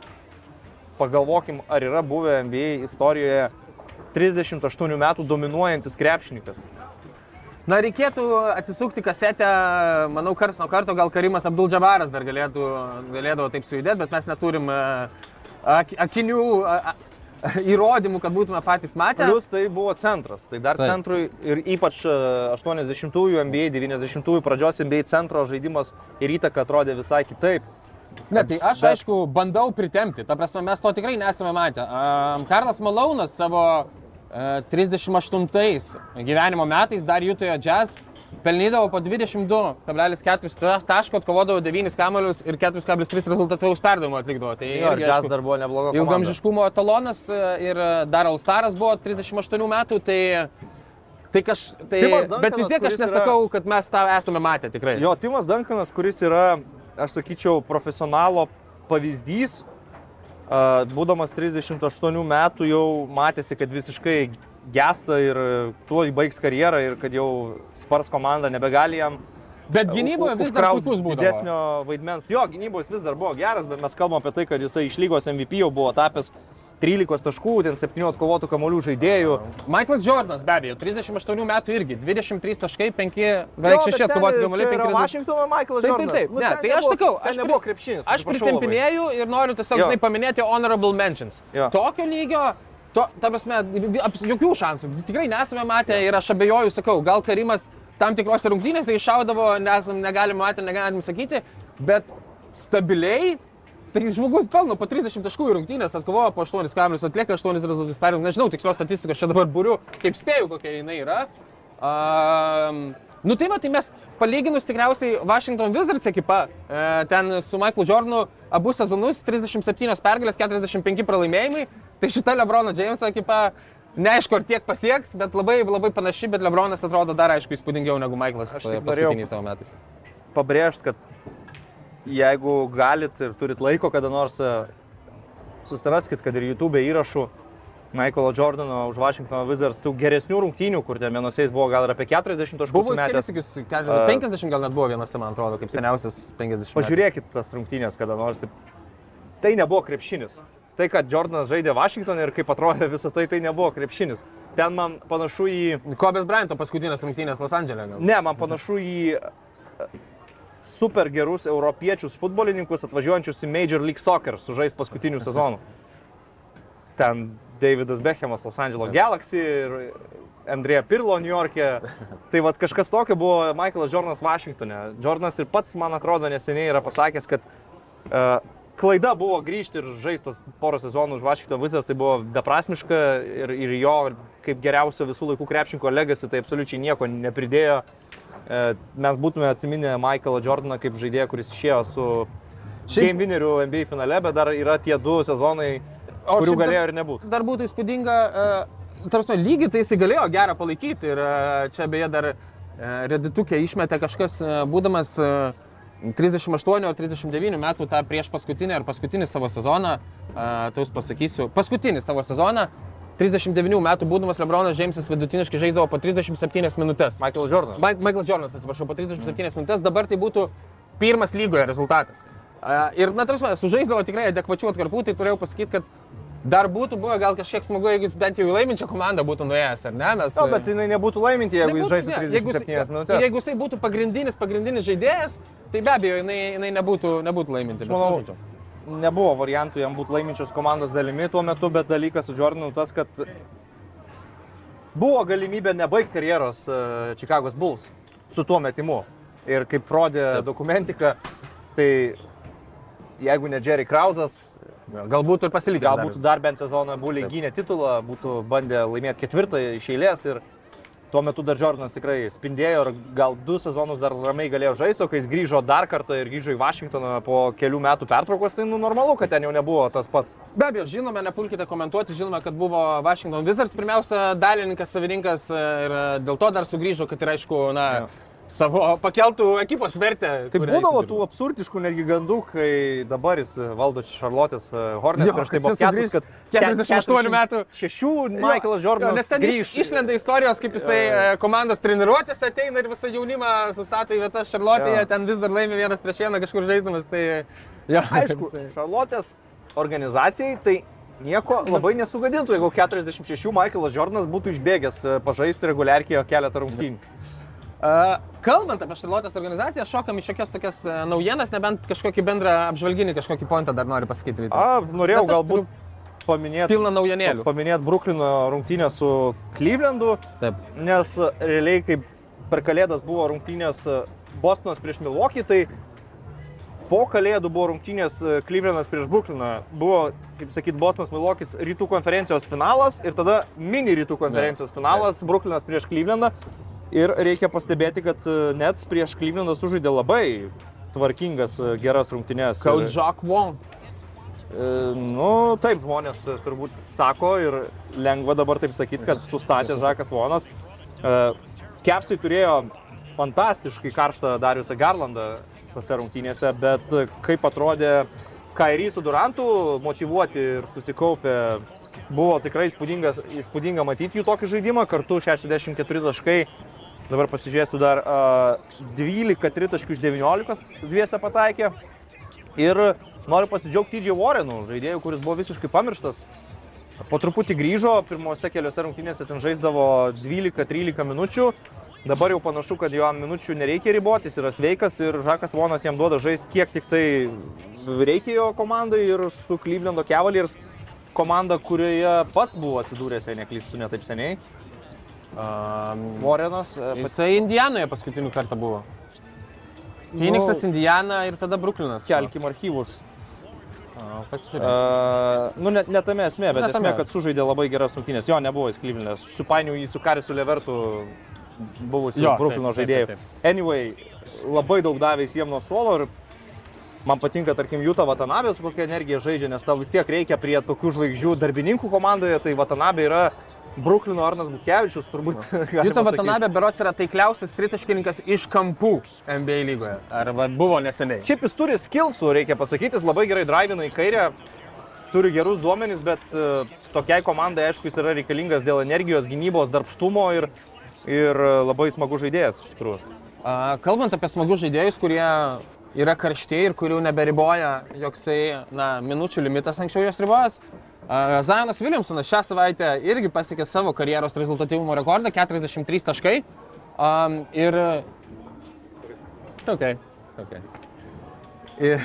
pagalvokim, ar yra buvę NBA istorijoje 38 metų dominuojantis krepšininkas. Na, reikėtų atsisukti kasetę, manau, kars nuo karto gal Karimas Abdul Džabaras dar galėtų, galėdavo taip sujudėti, bet mes neturim e, ak, akinių a, a, įrodymų, kad būtume patys matę. Plus tai buvo centras. Tai dar Taip. Centrui ir ypač e, 80-ųjų NBA, 90-ųjų pradžios NBA centro žaidimas ir įtaka atrodė visai kitaip. Ne, tai aš Bet- aišku bandau pritemti, ta prasme mes to tikrai nesame matę. Um, Karlas Malaunas savo uh, 38 gyvenimo metais dar Jutoje Jazz pelnydavo po 22,4 taško, atkovodavo 9 kamolius ir 4,3 rezultatyvaus perdavimo atlikdavo. Tai Jo, ir irgi, aišku, dar buvo nebloga. komanda. Ilgamžiškumo etalonas e, ir e, dar Alstaras buvo 38 metų, tai, tai kaž... Tai, Timas Duncanas, bet vis tiek aš kuris yra- nesakau, kad mes tą esame matę tikrai. Jo, Timas Dankanas, kuris yra, aš sakyčiau, profesionalo pavyzdys, būdamas 38 metų jau matėsi, kad visiškai gesta ir tuo įbaigs karjerą ir kad jau spars komanda nebegali jam Bet gynyboje vis dar puikus būdavo. didesnio vaidmens. Jo, gynybos vis dar buvo geras, bet mes kalbam apie tai, kad jisai iš lygos MVP jau buvo tapęs 13 taškų, ten 7 atkovotų kamolių žaidėjų. Michaelas Jordanas be abejo, 38 metų irgi, 23 taškai, 5, beveik 6 atkovoti kamuoliai, 5 rezultatai. Vašingtono Michaelas Taip, taip, Jordanas. taip. Nu, Ne, tai aš sakau, aš, nebuvo krepšinis. aš pritempinėjau ir noriu tiesiog, žinai, paminėti honorable mentions. Jo. Tokio lygio, to, ta prasme, jokių šansų, tikrai nesame matę ir aš abejoju, sakau, gal Karimas tam tikrose rungtynėse iššaudavo, nesam, negalim matyti, negalim sakyti, bet stabiliai Tai žmogus pelno po 30 taškų į rungtynės, atkovoja po 8 kamuolius, atlieka 8 rezultatus perėjimus. Nežinau tikslios statistikos, čia dabar būriu, kaip spėju, kokia jinai yra. Um, nu tai va, tai mes palyginus tikriausiai Washington Wizards ekipa, e, ten su Michael Jordanu abu sezonus 37 pergalės, 45 pralaimėjimai. Tai šita Lebrono Jameso ekipa neaišku, ar tiek pasieks, bet labai, labai panaši, bet Lebronas atrodo dar aišku įspūdingiau negu Michaelas norėjau- paskutiniais savo metais. pabrėžti, kad jeigu galit ir turit laiko kada nors, e, susiraskit, kad ir YouTube įrašų Michaelo Jordano už Washington Wizards tų geresnių rungtynių, kur ten vienosiais buvo gal ir apie 40 taškų. Buvo sumetęs. įskėlis, 50 gal net buvo vienose, man atrodo, kaip seniausias 50. Pažiūrėkit tas rungtynės kada nors. Tai nebuvo krepšinis. Tai, kad Jordanas žaidė Washington ir kaip atrodė visą tai, tai nebuvo krepšinis. Ten man panašu į... Kobės Bryanto paskutinės rungtynės Los Andželė. Ne, man panašu į e, super gerus europiečius futbolininkus atvažiuojančius į Major League Soccer sužais paskutinių sezonų. Ten Davidas Beckhamas Los Angeles Galaxy ir Andrėja Pirlo New York'e. Tai vad kažkas tokio buvo Michaelas Jordanas Vašingtonė. Jordanas ir pats, man atrodo, neseniai yra pasakęs, kad uh, klaida buvo grįžti ir žaistos porą sezonų už Washington Wizards, tai buvo beprasmiška ir, ir jo kaip geriausio visų laikų krepšinko legacy tai absoliučiai nieko nepridėjo. E, Mes būtume atsiminę Michaelą Jordaną kaip žaidėją, kuris išėjo su Šiaip- Game Winneriu NBA finale, bet dar yra tie du sezonai, O kurių šiaip dar- galėjo ir nebūti. Dar būtų įspūdinga, uh, tarsi lygiai tai jisai galėjo gerą palaikyti ir uh, čia beje dar uh, reditukė išmetė kažkas, uh, būdamas uh, 38 ar 39 metų tą prieš paskutinį ar paskutinį savo sezoną, uh, tai jūs pasakysiu, paskutinį savo sezoną, 39 metų būdamas Lebronas Džeimsas vidutiniškai žaisdavo po 37 minutės. Michael Jordanas. Ma- Michael Jordanas, atsiprašau, po 37 minutės, dabar tai būtų pirmas lygoje rezultatas. A, Ir, na, tarsi, sužaisdavo tikrai adekvačių atkarpų, tai turėjau pasakyti, kad dar būtų buvę gal kažkiek smagu, jeigu jis bent jau į laiminčią komandą būtų nuėjęs, ar ne? Mes, No, bet jinai nebūtų laiminti, jeigu jis Nebūtų, žaistų ne, jeigu jis- 37 Ir minutės. jeigu jisai būtų pagrindinis, pagrindinis žaidėjas, tai be abejo, jinai, jinai nebūtų, nebūtų laiminti. Aš bet, manau, žodžiu. Nebuvo variantų jam būti laiminčios komandos dalimi tuo metu, bet dalykas su Jordanu tas, kad buvo galimybė nebaigti karjeros Čikagos Bulls su tuo metimu. Ir kaip rodė dokumentika, tai jeigu ne Jerry Krausas, Galbūt ir pasilikti. gal būtų dar bent sezoną Buliai gynę titulą, būtų bandę laimėti ketvirtą iš eilės ir tuo metu dar Jordanas tikrai spindėjo ir gal du sezonus dar ramiai galėjo žaisti, o kai jis grįžo dar kartą ir grįžo į Vašingtoną po kelių metų pertraukos, tai nu, normalu, kad ten jau nebuvo tas pats. Be abejo, žinome, nepulkite komentuoti, žinome, kad buvo Washington Wizards pirmiausia dalininkas, savininkas e, ir e, dėl to dar sugrįžo, kad ir aišku, na, savo pakeltų ekipos vertę. Tai būdavo tų absurdiškų netgi gandų, kai dabar jis valdo Šarlotės Hornets, Jo, prieš tai buvo čia sugrįš keturis, kad 48 metų. Šešių Michaelas Jo, Jordanas Nes ten grįž. išlenda istorijos, kaip jisai e, komandos treniruotės ateina ir visą jaunimą sustato į vietas Šarlotėje, Jo. ten vis dar laimi vienas prieš vieną kažkur žaiddamas. Tai, jo, Aišku, Šarlotės organizacijai tai nieko labai nesugadintų, jeigu 46 Michaelas Jordanas būtų išbėgęs e, pažaisti reguliarkiai keletą rungtynių. Kalbant apie Šarlotės organizaciją, šokam į šiokias tokias naujienas, nebent kažkokį bendrą apžvalginį, kažkokį pointą dar noriu pasakyti. Vytai. A, norėjau galbūt paminėti. Pilna naujienėlių. Paminėti Bruklino rungtynę su Clevelandu, Taip. nes realiai kaip per kalėdas buvo rungtynės Bostonas prieš Milwaukee, tai po kalėdų buvo rungtynės Clevelandas prieš Brukliną. Buvo, kaip sakyt, Bostonas Milwaukee rytų konferencijos finalas ir tada mini rytų konferencijos finalas Bruklinas prieš Clevelandą. Ir reikia pastebėti, kad e, Nets prieš Clevelandą sužaidė labai tvarkingas, e, geras rungtynės. Jacques Wong. Nu, taip žmonės e, turbūt sako ir lengva dabar taip sakyti, kad sustatė Žakas Vonas. Kepsai turėjo fantastiškai karštą Dariusą Garlandą tose rungtynėse, bet kaip atrodė Kairį su Durantu motivuoti ir susikaupę, buvo tikrai įspūdinga matyti jų tokį žaidimą, kartu 64 taškai. Dabar pasižiūrėsiu dar uh, 12 tritaškių iš 19 dviese pataikė. Ir noriu pasidžiaugti TJ Warrenu, žaidėjų, kuris buvo visiškai pamirštas. Po truputį grįžo, pirmose keliose rungtynėse ten žaisdavo 12-13 minučių. Dabar jau panašu, kad jo minučių nereikia riboti, jis yra sveikas ir Žakas Vonas jam duoda žaisti kiek tik tai reikia jo komandai ir su Clevelando Cavaliers komanda, kurioje pats buvo atsidūręs, jei neklystu, ne taip seniai. Um, Warrenas. pas- jisai Indijanoje paskutinių kartą buvo. Phoenixas, Indijana ir tada Brooklynas. Kelkim archyvus. Uh, nu, ne, ne tame esmė, bet Ne tame. esmė, kad sužaidė labai geras rungtynės. Jo, nebuvo jis Klyvlinės. Supainiau jį su Karisu Levertu, buvusiu Bruklino taip, taip, žaidėju. taip, Anyway, labai daug davė jis jiem nuo suolo ir man patinka, tarkim, Jūta Vatanabė su kokia energija žaidžia, nes tau vis tiek reikia prie tokių žvaigždžių darbininkų komandoje, tai Vatanabė yra Bruklino Arnas Butkevičius, turbūt. sakyt. Vatanabė berots yra taikliausias tritaškininkas iš kampų NBA lygoje. Arba buvo neseniai. Šiaip jis turi skilsų, reikia pasakyti, jis labai gerai drivina į kairę. turi gerus duomenys, bet e, tokiai komandai, aišku, jis yra reikalingas dėl energijos, gynybos, darbštumo ir, ir e, labai smagu žaidėjas iš tikrųjų. Kalbant apie smagus žaidėjus, kurie yra karšti ir kurių neberiboja joksai na, minučių limitas anksčiau jos ribojęs. Zajonas Williamsonas šią savaitę irgi pasiekė savo karjeros rezultatyvumo rekordą - 43 taškai. Um, ir... It's okay. It's okay. Ir,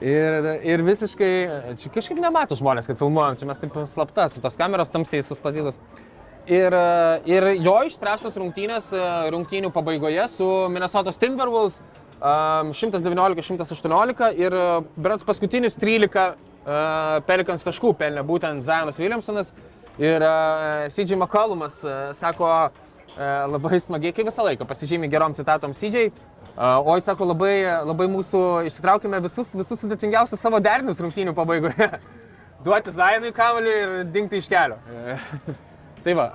ir, ir visiškai, čia kažkaip nemato žmonės, kad filmuojam, čia mes taip slapta, su tos kameros tamsiai sustatytos. Ir, e, ir jo išspręstos rungtynės e, rungtynių pabaigoje su Minnesotos Timberwolves um, 119-118 ir berots paskutinius 13 uh, Pelikans taškų pelnė būtent Zajonas Williamsonas ir CJ McCollumas uh, sako labai smagiai, kaip visą laiką, pasižymė gerom citatom CJ. Uh, oi, sako, labai, labai mūsų išsitraukime visus, visus sudėtingiausius savo derinius rungtynių pabaigoje. Duoti Zajonui kamuolį ir dingti iš kelio. Tai va,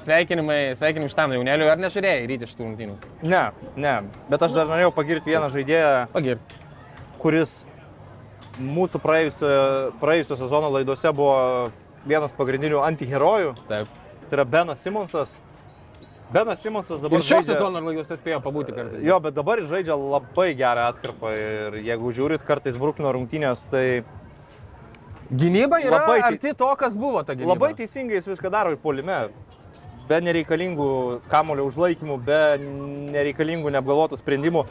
sveikinimai, sveikinimai šitam jauneliui, ar nežiūrėjai ryti šitų rungtynių? Ne, ne, bet aš dar norėjau pagirti vieną žaidėją, Pagir. kuris mūsų praėjusio, praėjusio sezono laidose buvo vienas pagrindinių antiherojų. Taip. Tai yra Benas Simonsas. Benas Simonsas dabar Ir šio žaidžia- sezono laidose spėjo pabūti kartais. Jo, bet dabar jis žaidžia labai gerą atkarpą ir jeigu žiūrit kartais Bruklino rungtynės, tai Gynyba yra Labai arti to, kas buvo ta gynyba. labai teisingai jis viską daro ir polime. Be nereikalingų kamulio užlaikymų, be nereikalingų neapgalvotų sprendimų.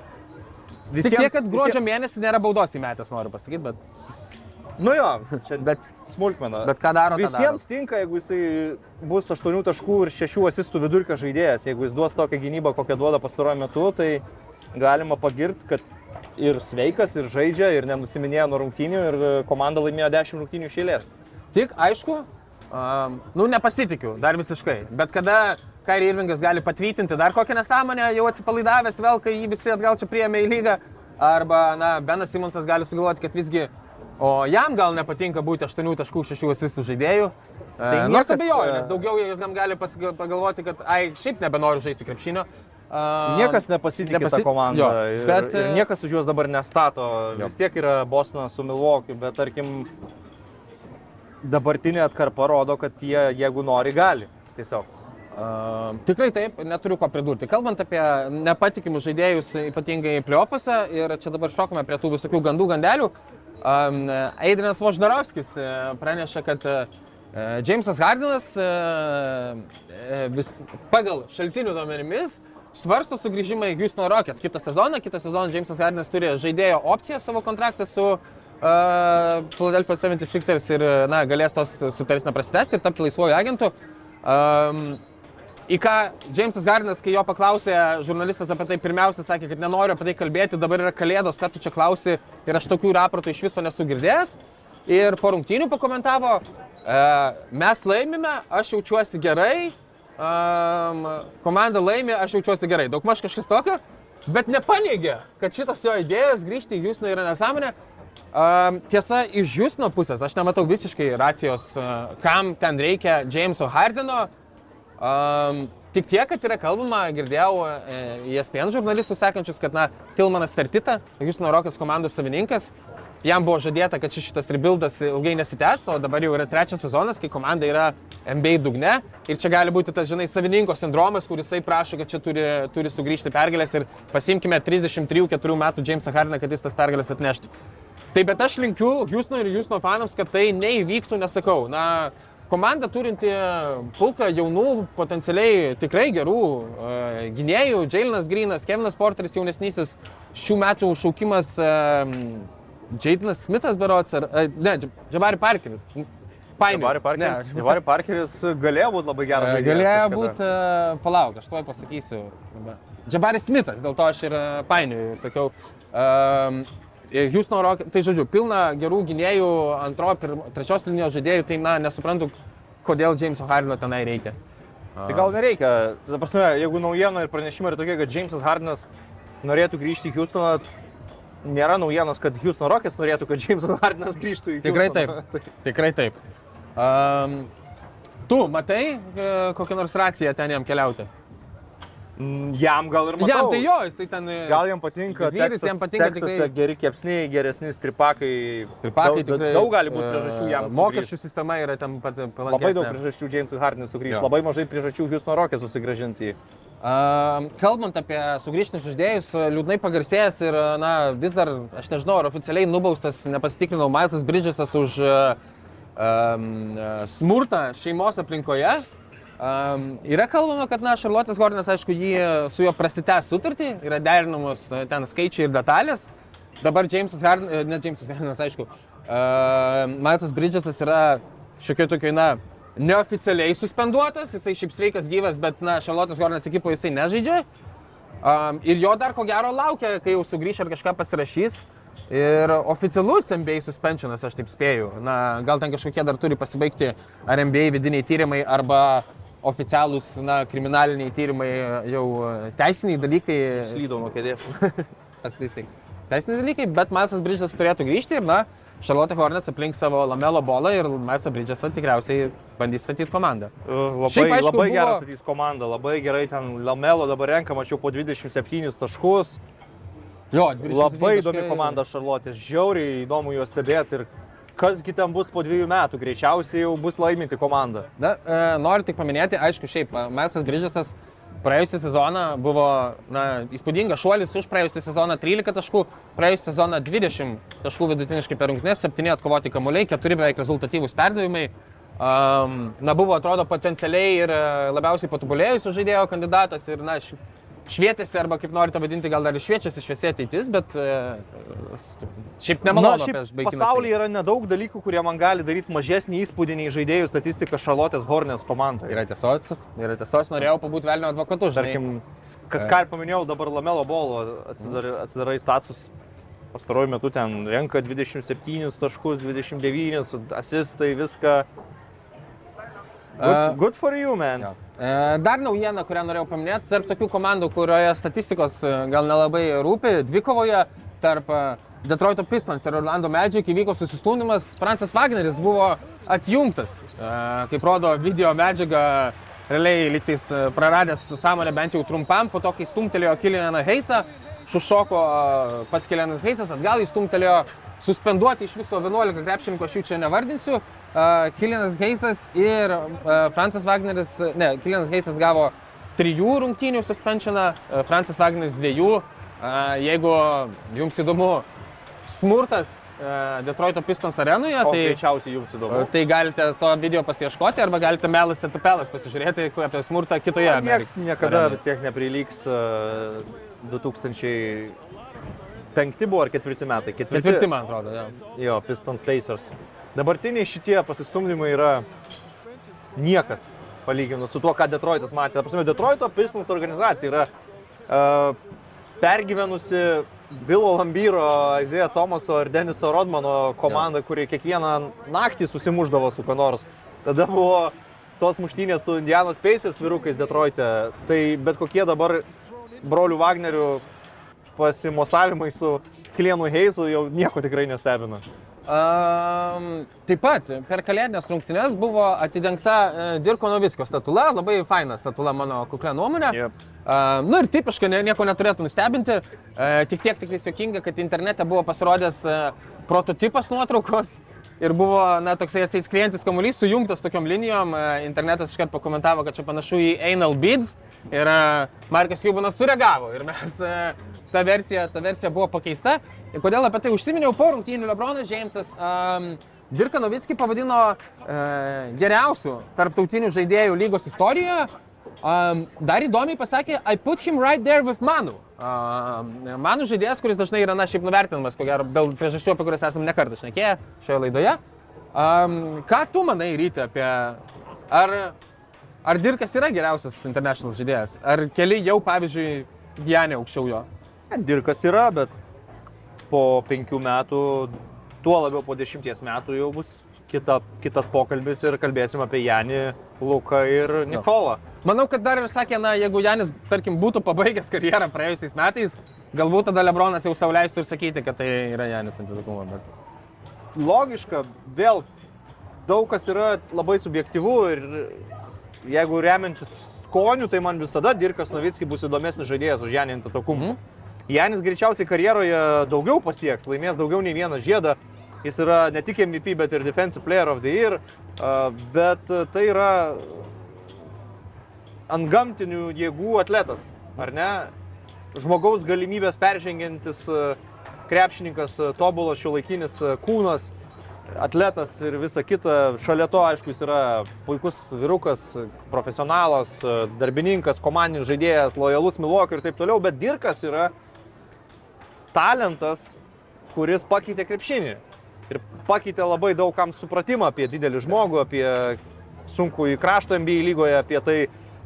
Tik tiek, kad gruodžio mėnesį nėra baudos įmetęs, noriu pasakyti, bet, Nu jo, čia bet, smulkmena. bet ką daro? Visiems tinka, jeigu jisai bus 8 taškų ir 6 asistų vidurkio žaidėjas. Jeigu jis duos tokią gynybą, kokią duoda pastaruoju metu, tai galima pagirti, kad ir sveikas, ir žaidžia, ir nenusiminėjo nuo rungtynių, ir e, komanda laimėjo 10 rungtynių daro. Tik, aišku, um, nu nepasitikiu, dar visiškai. Bet kada Kairi Irvingas gali patvirtinti dar kokią nesąmonę, jau atsipalaidavęs vėl, kai jį visi atgal čia priėmė į lygą, arba, na, Benas Simonsas gali sugalvoti, kad visgi, o jam gal nepatinka būti 8.6 asistų žaidėjų. Tai niekas, Nors abejoju, e, nes daugiau jis jam gali pagalvoti, kad, ai, šiaip nebenoriu žaisti krepšinio. Uh, Niekas nepasitikė nepasi- tą komandą. jo, ir, bet, ir e, niekas už juos dabar nestato. Jo. Vis tiek yra Bostonas su Milwaukee, bet tarkim, dabartinė atkarpa rodo, kad jie, jeigu nori, gali. Tiesiog. Uh, tikrai taip, neturiu ko pridurti. Kalbant apie nepatikimus žaidėjus, ypatingai pliopuose, ir čia dabar šokame prie tų visokių gandų gandelių, um, Eidrinas Voždarovskis pranešė, kad uh, Jamesas Hardinas uh, vis, pagal šaltinių duomenimis svarsto sugrįžimą į Houston Rockets kitą sezoną. Kitą sezoną Jamesas Hardinas turi žaidėjo opciją savo kontraktą su Philadelphia 76ers ir na, galės tos sutartis neprasitęsti ir tapti laisvuoju agentu. Um, Į ką Jamesas Hardinas, kai jo paklausė žurnalistas apie tai, pirmiausia sakė, kad nenoriu apie tai kalbėti, dabar yra kalėdos, ką tu čia klausi ir aš tokių raportų iš viso nesu girdėjęs. Ir po rungtynių pakomentavo, e, mes laimime, aš jaučiuosi gerai, um, komanda laimi, aš jaučiuosi gerai. Daug maž kažkas tokio, bet nepaneigė, kad šitos jo idėjos grįžti į Jūsną yra nesąmonė. Um, tiesa, iš Jūsno pusės aš nematau visiškai racijos, uh, kam ten reikia Jameso Hardino. Um, tik tiek, kad yra kalbama, girdėjau e, ESPN žurnalistų sakančius, kad na, Tilmanas Fertita, Jūsno Rokas komandos savininkas, jam buvo žadėta, kad šitas rebuildas ilgai nesitęs, o dabar jau yra trečias sezonas, kai komanda yra MBA dugne. Ir čia gali būti tas, žinai, savininko sindromas, kuris jisai prašo, kad čia turi, turi sugrįžti pergalės ir pasimkime 33-4 metų Jamesą Hardiną, kad jis tas pergalės atneštų. Tai bet aš linkiu Houston ir Houston fanams, kad tai neįvyktų, nesakau. Na, komanda turinti pulką jaunų, potencialiai tikrai gerų uh, gynėjų, Jailenas Grinas, Kevinas Porteris jaunesnysis, šių metų šaukimas uh, Jaidenas Smithas berots, ar, uh, ne, Jabari Parkeris. Jabari Parkeris, Ne, Jabari Parkeris galėjo būti labai geras E, žaidėjas. Galėjo būti, uh, palauk, aš tuoj pasakysiu. Džabaris Smithas, dėl to aš ir uh, painioju, sakiau. Um, Houston Rock, tai žodžiu, pilna gerų gynėjų, antro, pirmo, trečios linijos žaidėjų, tai na, nesuprantu, kodėl Jameso Hardino tenai reikia. Tai gal nereikia. Ta prasme, jeigu naujiena ir pranešimai yra tokie, kad Jamesas Hardinas norėtų grįžti į Houstoną, nėra naujienos, kad Houston Rockets norėtų, kad Jamesas Hardinas grįžtų į Tikrai Houstoną. taip. Tikrai taip. Um, tu matai e, kokią nors raciją ten jam keliauti? Mm, Jam gal ir matau. Jam tai jo, jisai ten... e, Gal jam patinka, Teksas, jam patinka Teksase tikrai- geri kepsniai, geresni stripakai. Stripakai daug, tikrai. daug gali būti e, priežasčių jam. Mokesčių sistema yra ten pat palankesnė. Labai daug priežasčių Jamesui Hardenui sugrįžti, labai mažai priežasčių Houston Rockets susigražinti. jį. Uh, kalbant apie sugrįžtinus žaidėjus, liūdnai pagarsėjęs ir, na, vis dar, aš nežinau, ar oficialiai nubaustas, nepasitikrinau, Milesas Bridgesas už um, smurtą šeimos aplinkoje. Um, yra kalbama, kad, na, Šarlotės Hornas, aišku, jį su juo prasitęs sutartį, yra derinamos e, ten skaičiai ir detalės. Dabar Jamesas Hardenas, e, ne Jamesas Hardenas, aišku, uh, Milesas Bridgesas yra šiokio tokio, na, neoficialiai suspenduotas, jisai šiaip sveikas gyvas, bet, na, Šarlotės Hornas ekipoje jisai nežaidžia. Um, ir jo dar ko gero laukia, kai jau sugrįš ar kažką pasirašys. Ir oficialus MBA suspensionas, aš taip spėju. Na, gal ten kažkokie dar turi pasibaigti ar MBA vidiniai tyrimai, arba oficialūs, na, kriminaliniai tyrimai, jau e, teisiniai dalykai. Slydau nuo kėdės. Pasitaisyk. Teisiniai dalykai, bet Masas Bridžas turėtų grįžti ir, na, Charlotte Hornets aplink savo lamelo bolą ir Masas Bridžas tikriausiai bandys statyti komandą. Labai, Šiaip, aišku, labai buvo- geras statys komanda, labai gerai ten Lamelo dabar renka, mačiau po 27 taškus. Jo, Labai įdomi komanda Šarlotė, žiauriai įdomu juos stebėti ir kasgi ten bus po dviejų metų, greičiausiai jau bus laiminti komanda. Na, e, noriu tik paminėti, aišku, šiaip, Mesas Bridžasas praėjusią sezoną buvo na, įspūdingas šuolis už praėjusią sezoną 13 taškų, praėjusią sezoną 20 taškų vidutiniškai per rungtynes, 7 atkovoti kamuoliai, 4 beveik rezultatyvūs perdavimai. Um, na, buvo, atrodo, potencialiai ir e, labiausiai patobulėjusių žaidėjo kandidatas ir, na, š- švietėsi, arba kaip norite vadinti, gal dar ir šviečiasi šviesi ateitis, bet e, šiaip apie baigimą. pasaulyje yra nedaug dalykų, kurie man gali daryti mažesnį įspūdį nei žaidėjų statistika Šarlotės Hornės komandoje. Yra tiesos, yra tiesos, norėjau pabūti velnio advokatu, žinai. Tarkim, kad ką ir paminėjau, dabar Lamelo bolo atsidarai, atsidarai status. Pastaruoju metu ten renka 27 taškus, 29 asistai, viską. Good, good for you, man. Jo. E, Dar naujiena, kurią norėjau paminėti, tarp tokių komandų, kurioje statistikos e, gal nelabai rūpi, dvikovoje tarp e, Detroito Pistons ir Orlando Magic įvyko susistumdymas, Francis Wagneris buvo atjungtas, kaip rodo video medžiaga, realiai liktais e, praradęs sąmonę bent jau trumpam, po to, kai stumtelėjo Kilianą Heisą, sušoko e, pats Kilianas Heisas, atgal įstumtelėjo suspenduoti iš viso 11 krepšininkų, aš jų čia nevardinsiu. Kilinas Heisas ir Francis Wagneris, ne, Kilinas Heisas gavo trijų rungtynių suspensioną, Francis Wagneris dviejų. Jeigu jums įdomu smurtas Detroito Pistons arenoje, o, tai greičiausiai jums įdomu. Tai galite to video pasieškoti arba galite melas ir tupelas pasižiūrėti apie smurtą kitoje. Niekas niekada arenoje. vis tiek neprilygs 2000 penkti buvo ar ketvirti metai? Ketvirti, ketvirti man atrodo, jo. Jo, Pistons Pacers. Dabartiniai šitie pasistumdymai yra niekas palyginus su tuo, ką Detroitas matė. Prasme, Detroito Pistons organizacija yra uh, pergyvenusi Bilo Lambyro, Izėja Tomaso ir Deniso Rodmano komanda, ja. kuri kiekvieną naktį susimuždavo su kuo nors. Tada buvo tos muštynės su Indianos Pacers vyrukais Detroite. Tai bet kokie dabar brolių Wagnerių pasimosavimai su Kilienu Heizu jau nieko tikrai nestebina. Um, taip pat per kalėdinės rungtynes buvo atidengta uh, Dirko Novickio statula, labai faina statula mano kuklia nuomonė. Yep. Uh, nu ir tipiškai ne, nieko neturėtų nustebinti, uh, tik tiek tik juokinga, kad internete buvo pasirodęs uh, prototipas nuotraukos ir buvo, na, toksai atsiskriejantis kamuolys sujungtas tokiom linijom, uh, internetas iškart pakomentavo, kad čia panašu į anal beads ir uh, Markas Jubanas sureagavo ir mes uh, ta versija, ta versija buvo pakeista. Ir kodėl apie tai užsiminiau po rungtynių Lebronas Džeimsas um, Dirką Novickį pavadino uh, geriausių tarptautinių žaidėjų lygos istorijoje. Um, dar įdomiai pasakė, I put him right there with Manu. Um, Manu žaidėjas, kuris dažnai yra, na, šiaip nuvertinamas, ko gero, dėl priežasčių, apie kurias esame nekartą šnekėję šioje laidoje. Um, ką tu manai ryti apie... Ar, ar Dirkas yra geriausias international žaidėjas? Ar keli jau, pavyzdžiui, Janė aukščiau jo? Dirkas yra, bet po penkių metų, tuo labiau po dešimties metų jau bus kita, kitas pokalbis ir kalbėsim apie Janį, Luką ir Nikolą. Manau, kad dar ir sakė, na, jeigu Janis, tarkim, būtų pabaigęs karjerą praėjusiais metais, galbūt tada Lebronas jau sauliaistų ir sakyti, kad tai yra Janis antitokumo, bet... Logiška, vėl daug kas yra labai subjektivu ir jeigu remiantis skonių, tai man visada Dirkas Novickis bus įdomesnis žaidėjas už Janį Antetokumą. Mm. Janis greičiausiai karjeroje daugiau pasieks, laimės daugiau nei vieną žiedą. Jis yra ne tik MVP, bet ir Defensive Player of the Year. Bet tai yra ant gamtinių jėgų atletas, ar ne? Žmogaus galimybės peržengiantis a, krepšininkas, a, tobulas šiuolaikinis a, kūnas, atletas ir visa kita. Šalia to, aišku, jis yra puikus vyrukas, profesionalas, darbininkas, komandinis žaidėjas, lojalus Milwaukee ir taip toliau, bet Dirkas yra talentas, kuris pakeitė krepšinį. Ir pakeitė labai daug kam supratimą apie didelį žmogų, apie sunku į krašto NBA lygoje, apie tai,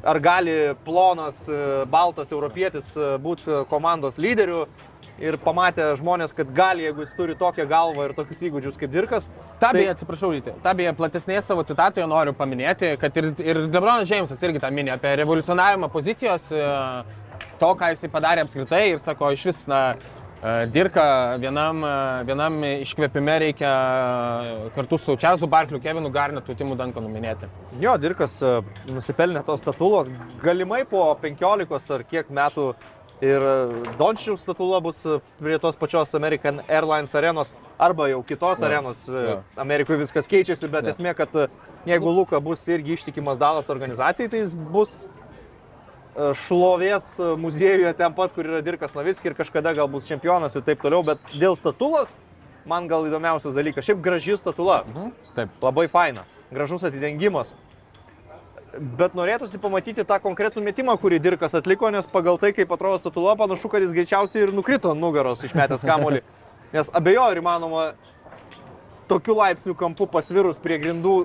ar gali plonas, e, baltas europietis e, būti komandos lyderiu. Ir pamatė žmonės, kad gali, jeigu jis turi tokią galvą ir tokius įgūdžius kaip Dirkas. Ta beje, atsiprašau, Ryti, ta beje platesnėje savo citatoje noriu paminėti, kad ir, ir Lebronas Džeimsas irgi tą minė apie revoliucionavimą pozicijos, e, to, ką jisai padarė apskritai ir sako, iš vis, na, e, Dirka vienam, e, vienam iškvėpime reikia e, kartu su Čarlzu Barkliu, Kevinu Garnetu, Timu Dankanu minėti. Jo, Dirkas e, nusipelnė tos statulos, galimai po 15 ar kiek metų ir Dončiaus statula bus e, prie tos pačios American Airlines arenos arba jau kitos Jo, arenos. E, jo. Amerikoje viskas keičiasi, bet Jo. esmė, kad e, jeigu Luka bus irgi ištikimas Dalas organizacijai, tai jis bus e, šlovės e, muziejuje ten pat, kur yra Dirkas Navicki ir kažkada gal bus čempionas ir taip toliau, bet dėl statulos man gal įdomiausias dalykas. Šiaip graži statula. Mhm. Taip. Labai faina. Gražus atidengimas. Bet norėtųsi pamatyti tą konkretų metimą, kurį Dirkas atliko, nes pagal tai, kaip atrodo statula, panašu, kad jis greičiausiai ir nukrito ant nugaros išmetęs kamuolį. Nes abejoju, ar įmanoma tokiu laipsniu kampu pasvirus prie grindų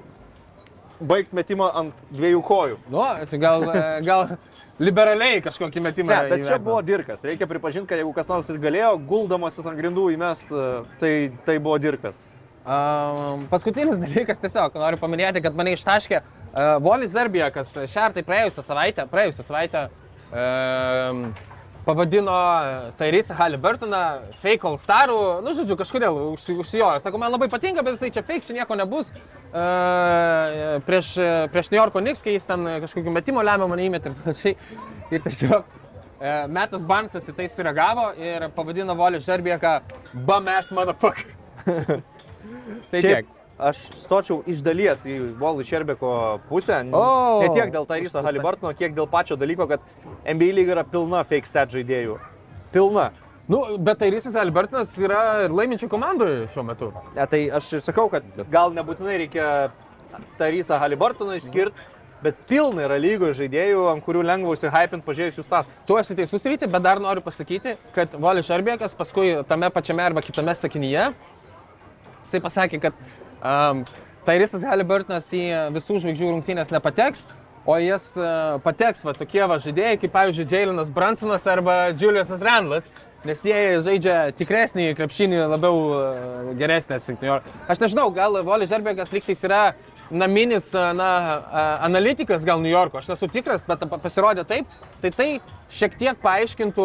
baigti metimą ant dviejų kojų. Nu, tai gal, e, gal liberaliai kažkokį metimą. Ne, bet čia įvertino. buvo Dirkas. Reikia pripažinti, kad jeigu kas nors ir galėjo, guldamasis ant grindų įmest, tai, tai buvo Dirkas. Um, paskutinis dalykas tiesiog noriu paminėti, kad mane ištaškė uh, Volis Zerbija, kas šią ar tai praėjusią savaitę, praėjusią savaitę um, pavadino Tairisą Halliburtoną fake all starų, nu žodžiu, kažkodėl užsi- užsijojo. Sako, man labai patinka, bet jisai čia fake, čia nieko nebus. Uh, prieš, prieš New Yorko Knicks, kai jis ten kažkokiu metimu lemia mane įmetė ir panašiai. Ir tiesiog uh, Metas Barnsas į tai sureagavo ir pavadino Volį Žerbiją, ką Bames motherfucker. Tai tiek. Aš stočiau iš dalies į Volų Šerbeko pusę. n- O, ne tiek dėl Tariso Halibartono, kiek dėl pačio dalyko, kad NBA lyga yra pilna fake stat žaidėjų. Pilna. Nu, bet tai Rysas Albertinas yra ir laiminčių komandoje šiuo metu. Ne, tai aš ir sakau, kad gal nebūtinai reikia Tarisą Halibartoną išskirti, bet pilna yra lygoje žaidėjų, ant kurių lengva užsihypinti pažiūrėjus jų statusą. Tu esi teisus ryti, bet dar noriu pasakyti, kad Volis Šarbėkas paskui tame pačiame arba kitame sakinyje, jisai pasakė, kad um, Tairisas Haliburtonas į visų žvaigždžių rungtynės nepateks, o jas uh, pateks va, tokie va žaidėjai, kaip pavyzdžiui Jailenas Bransonas arba Juliusas Randlas, nes jie žaidžia tikresnį krepšinį, labiau uh, geresnį. Aš nežinau, gal Volis Šarbėkas lygtais yra naminis a, na, analitikas gal New Yorko, aš nesu tikras, bet pa- pasirodė taip, tai tai šiek tiek paaiškintų,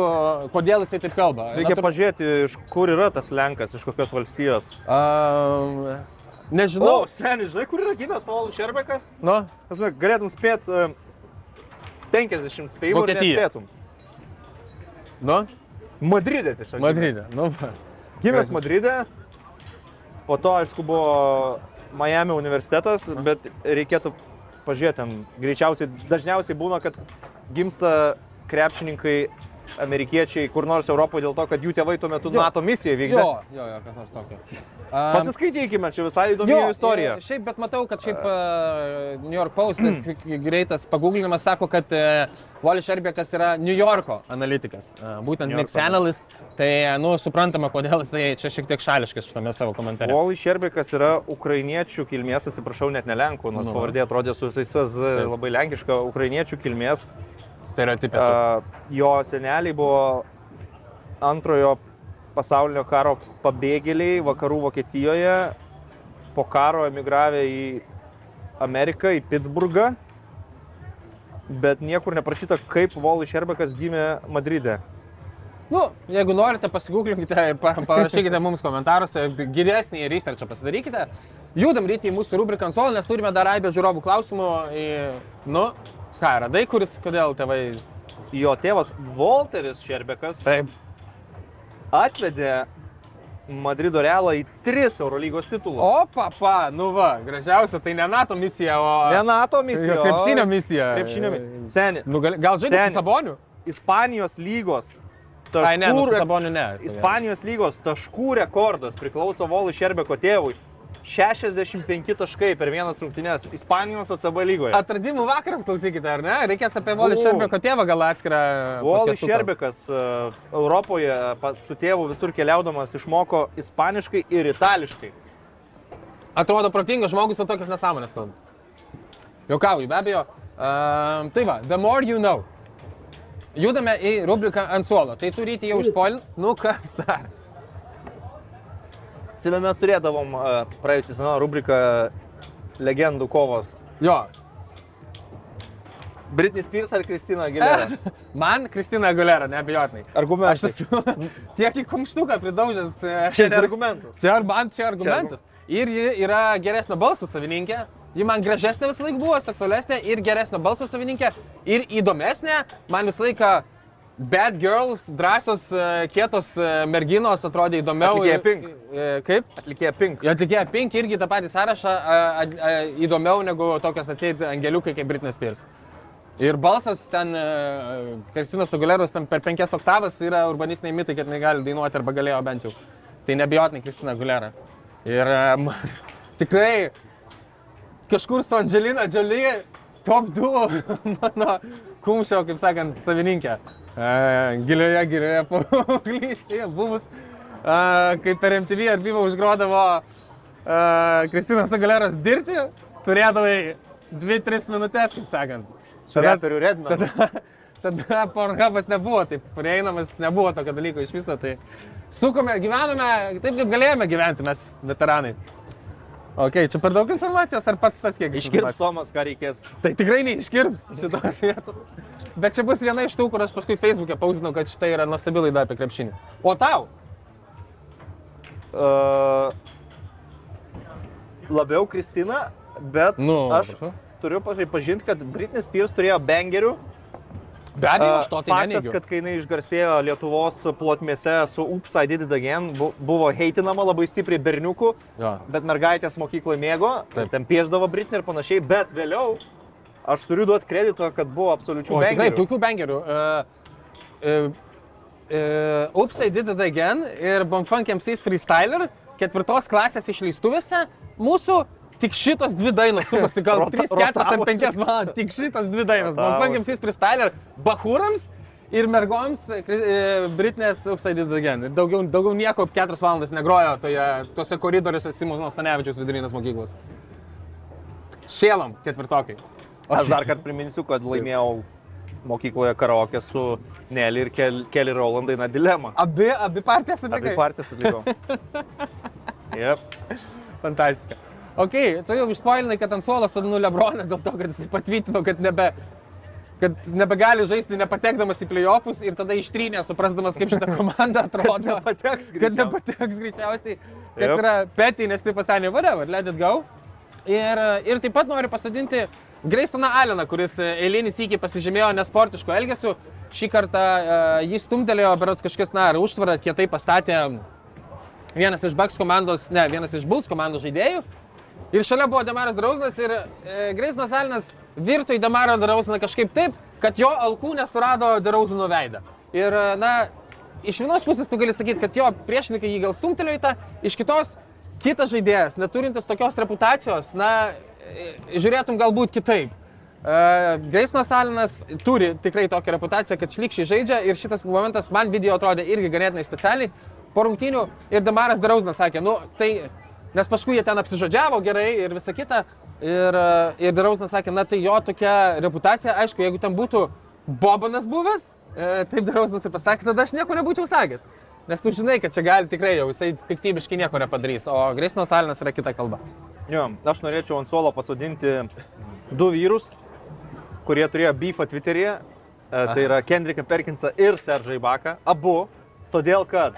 kodėl jisai taip kalba. Reikia Na, tu- pažiūrėti, iš kur yra tas Lenkas, iš kokios valstijos. Um, O, nežinau. seniai, žinai, kur yra gimęs Paulius Šerbekas? Nu, Žinai, galėtum spėti uh, 50 spėjimų Vokietija. nespėtum. nu, Madride tiesiog. Madride. Nu. Gimęs Madride, po to, aišku, buvo Miami universitetas, bet reikėtų pažiūrėti, greičiausiai, dažniausiai būna, kad gimsta krepšininkai amerikiečiai kur nors Europoje dėl to, kad jų tėvai tuo metu Jo. NATO misiją vykdė. jo, jo, jo, kas nors tokio. Um, Pasiskaitykime, čia visai įdomi istorija. e, Šiaip, bet matau, kad šiaip uh, New York Post greitas pagūglinimas sako, kad uh, Volis Šerbekas yra New Yorko analitikas, uh, būtent Mix. Analyst. Tai, nu, suprantama, kodėl jisai čia šiek tiek šališkas šitame savo komentare. Volis Šerbekas yra ukrainiečių kilmės, atsiprašau, net ne lenkų, nors Nu. pavardė atrodė su visais labai lenkiška, ukrainiečių kilmės. Stereotipė. A, jo seneliai buvo antrojo pasaulinio karo pabėgėliai vakarų Vokietijoje, po karo emigravę į Ameriką, į Pittsburgą, bet niekur neprašyta, kaip Volis Šerbekas gimė Madride. Nu, jeigu norite, pasigūglinkite ir pa, parašykite mums komentaruose, gilesnį researchą pasidarykite. Judam ryti į mūsų rubriką ant suolo, nes turime dar aibę žiūrovų klausimų. Į, nu, Ką, radai, kuris, kodėl tėvai... Jo tėvas Walteris Šerbekas Taip. atvedė Madrido Realą į tris Eurolygos titulus. O, papa, nu va, gražiausia, tai ne NATO misija, o... Ne NATO misija. Jo, krepšinio misija. Krepšinio misija. Seni. Nu, gal, gal žaidži Seni. su Saboniu? Ispanijos lygos. Ai, ne, nu, Saboniu ne. Ispanijos lygos taškų rekordas priklauso Volui Šerbeko tėvui. 65 taškai per vienas rungtynes Ispanijos ACB lygoje. Atradimų vakaras, klausykite, ar ne? Reikės apie Volį. Šerbeko tėvą gal atskirą. Volis. Šerbekas e, Europoje pa- su tėvu visur keliaudamas išmoko ispaniškai ir itališkai. Atrodo protingas žmogus, o tokias nesąmonės kalba. Jokauju, be abejo. Um, tai va, the more you know. Judame į rubriką ant suolo. Tai turite jau išpolin. Nu kas dar? Atsimenu, mes turėdavom e, praėjusią sezoną rubriką Legendų kovos. Jo. Britney Spears ar Kristina Aguilera? Man Kristina Agulera, neabejotinai. Argumentai. Aš esu tiek į kumštuką pridaužęs. e, Čia ne argumentas. Čia ar man čia argumentas. Ir ji yra geresnio balso savininkė. Ji man gražesnė visą laiką buvo, seksualesnė ir geresnio balso savininkė. Ir įdomesnė. Man visą laiką bad girls, drąsios, e, kietos e, merginos atrodė įdomiau. Atlikėja Pink. e, Kaip? Atlikėja Pink. Atlikėja Pink irgi tą patį sąrašą įdomiau negu tokios atseit angeliukai kaip Britney Spears. Ir balsas ten, Kristinos Aguleros ten per penkias oktavas yra urbanistiniai mitai, kad negali dainuoti arba galėjo bent jau. Tai nebijotinai Kristina Agulera. Ir ma- tikrai kažkur su Angelina Jolie top 2 mano kumščio, kaip sakant, savininkė. Gilioje, gilioje paauglystėje buvus, kai per MTV ar Viva užgrodavo Kristinos Aguleros dirbti, turėdavai 2-3 minutės, kaip sakant. Su reperiu Redmanu. Tada, tada Pornhubas nebuvo taip prieinamas, nebuvo tokio dalyko iš viso. Tai sukome, gyvenome taip, kaip galėjome gyventi mes, veteranai. Ok, čia per daug informacijos ar pats tas kiek Iškirps Tomas, ką reikės. Tai tikrai neiškirps šitos vietos. Bet čia bus viena iš tų, kur aš paskui Facebook'e pausinau, kad štai yra nuostabi laida apie krepšinį. O tau? Uh, labiau Kristina, bet Nu, aš prašau. turiu pripažinti, kad Britney Spears turėjo bangerių. Be abejo, aš to tai Faktas, neneigiu. kad kai jinai išgarsėjo Lietuvos plotmėse su Ups, I did it again, bu- buvo heitinama labai stipriai berniukų, Jo. bet mergaitės mokykloje mėgo, Taip. ten pieždavo Britney ir panašiai, bet vėliau aš turiu duoti kredito, kad buvo absoliučių O, tikrai, bangerių. puikių bangerių. Uh, uh, uh, Ups, I did it again ir Bomfunk MC's Freestyler ketvirtos klasės išleistuvėse mūsų tik šitos dvi dainos sukosi gal Rota- 3, 4 ar rotavosi. 5 valandas. Tik šitos dvi dainos. Rotavosi. Bomfunk MC's Freestyler bahūrams ir mergoms e, e, Britnės Ups, I did it again. Ir daugiau, daugiau nieko 4 valandas negrojo toje, tose koridoriuose Simono Stanevičiaus vidurinės mokyklos. Šėlam ketvirtokai. Aš dar kartą priminsiu, kad laimėjau mokykloje karaoke su Nelly ir Kel- Kelly Rowland daina Dilema. Abi, abi partijas Abi atlikai. partijas atlikau. Yep. Fantastika. Ok, tu jau išspoilinai, kad ant suolo sodinu Lebroną dėl to, kad jis patvirtino, kad, nebe, kad nebegali žaisti nepatekdamas į playoffus ir tada ištrynė, suprasdamas, kaip šitą komandą atrodo. nepateks Kad greičiausiai. nepateks greičiausiai. Kas Yep. yra petį, nes tai pasakė, whatever, let it go. Ir, ir taip pat noriu pasadinti Graysoną Alleną, kuris e, eilinį sykį pasižymėjo nesportišku elgesiu. Šį kartą uh, jį stumtelėjo, berots kažkas, na, ar užtvarą kietai pastatė vienas iš Bucks komandos, ne, vienas iš Bulls komandos žaidėjų. Ir šalia buvo Demaras Drausnas ir e, Greisnas Alinas virto į Demarą Drausną kažkaip taip, kad jo alkūnė surado Drausino veidą. Ir, e, na, iš vienos pusės tu gali sakyti, kad jo priešininkai jį gal stumtelėjo į tą, iš kitos kitas žaidėjas, neturintis tokios reputacijos, na, e, žiūrėtum galbūt kitaip. Uh, Greisnas Alinas turi tikrai tokią reputaciją, kad šlikščiai žaidžia ir šitas momentas man video atrodė irgi ganėtinai specialiai. Po rungtynių ir Damaras Drausnas sakė, nu tai, nes paskui jie ten apsižodžiavo gerai ir visa kita. Ir, uh, ir Drausnas sakė, na tai jo tokia reputacija, aišku, jeigu ten būtų Bobanas buvęs, uh, taip Drausnas ir pasakė, tada aš nieko nebūčiau sakęs. Nes tu žinai, kad čia gali tikrai jau jisai piktybiškai nieko nepadarys, o Greisnas Alinas yra kita kalba. Jo, aš norėčiau ant suolo pasodinti du vyrus, kurie turėjo beefą Twitter'yje. E, Tai yra Kendricką Perkinsą ir Sergei Baką. Abu. Todėl, kad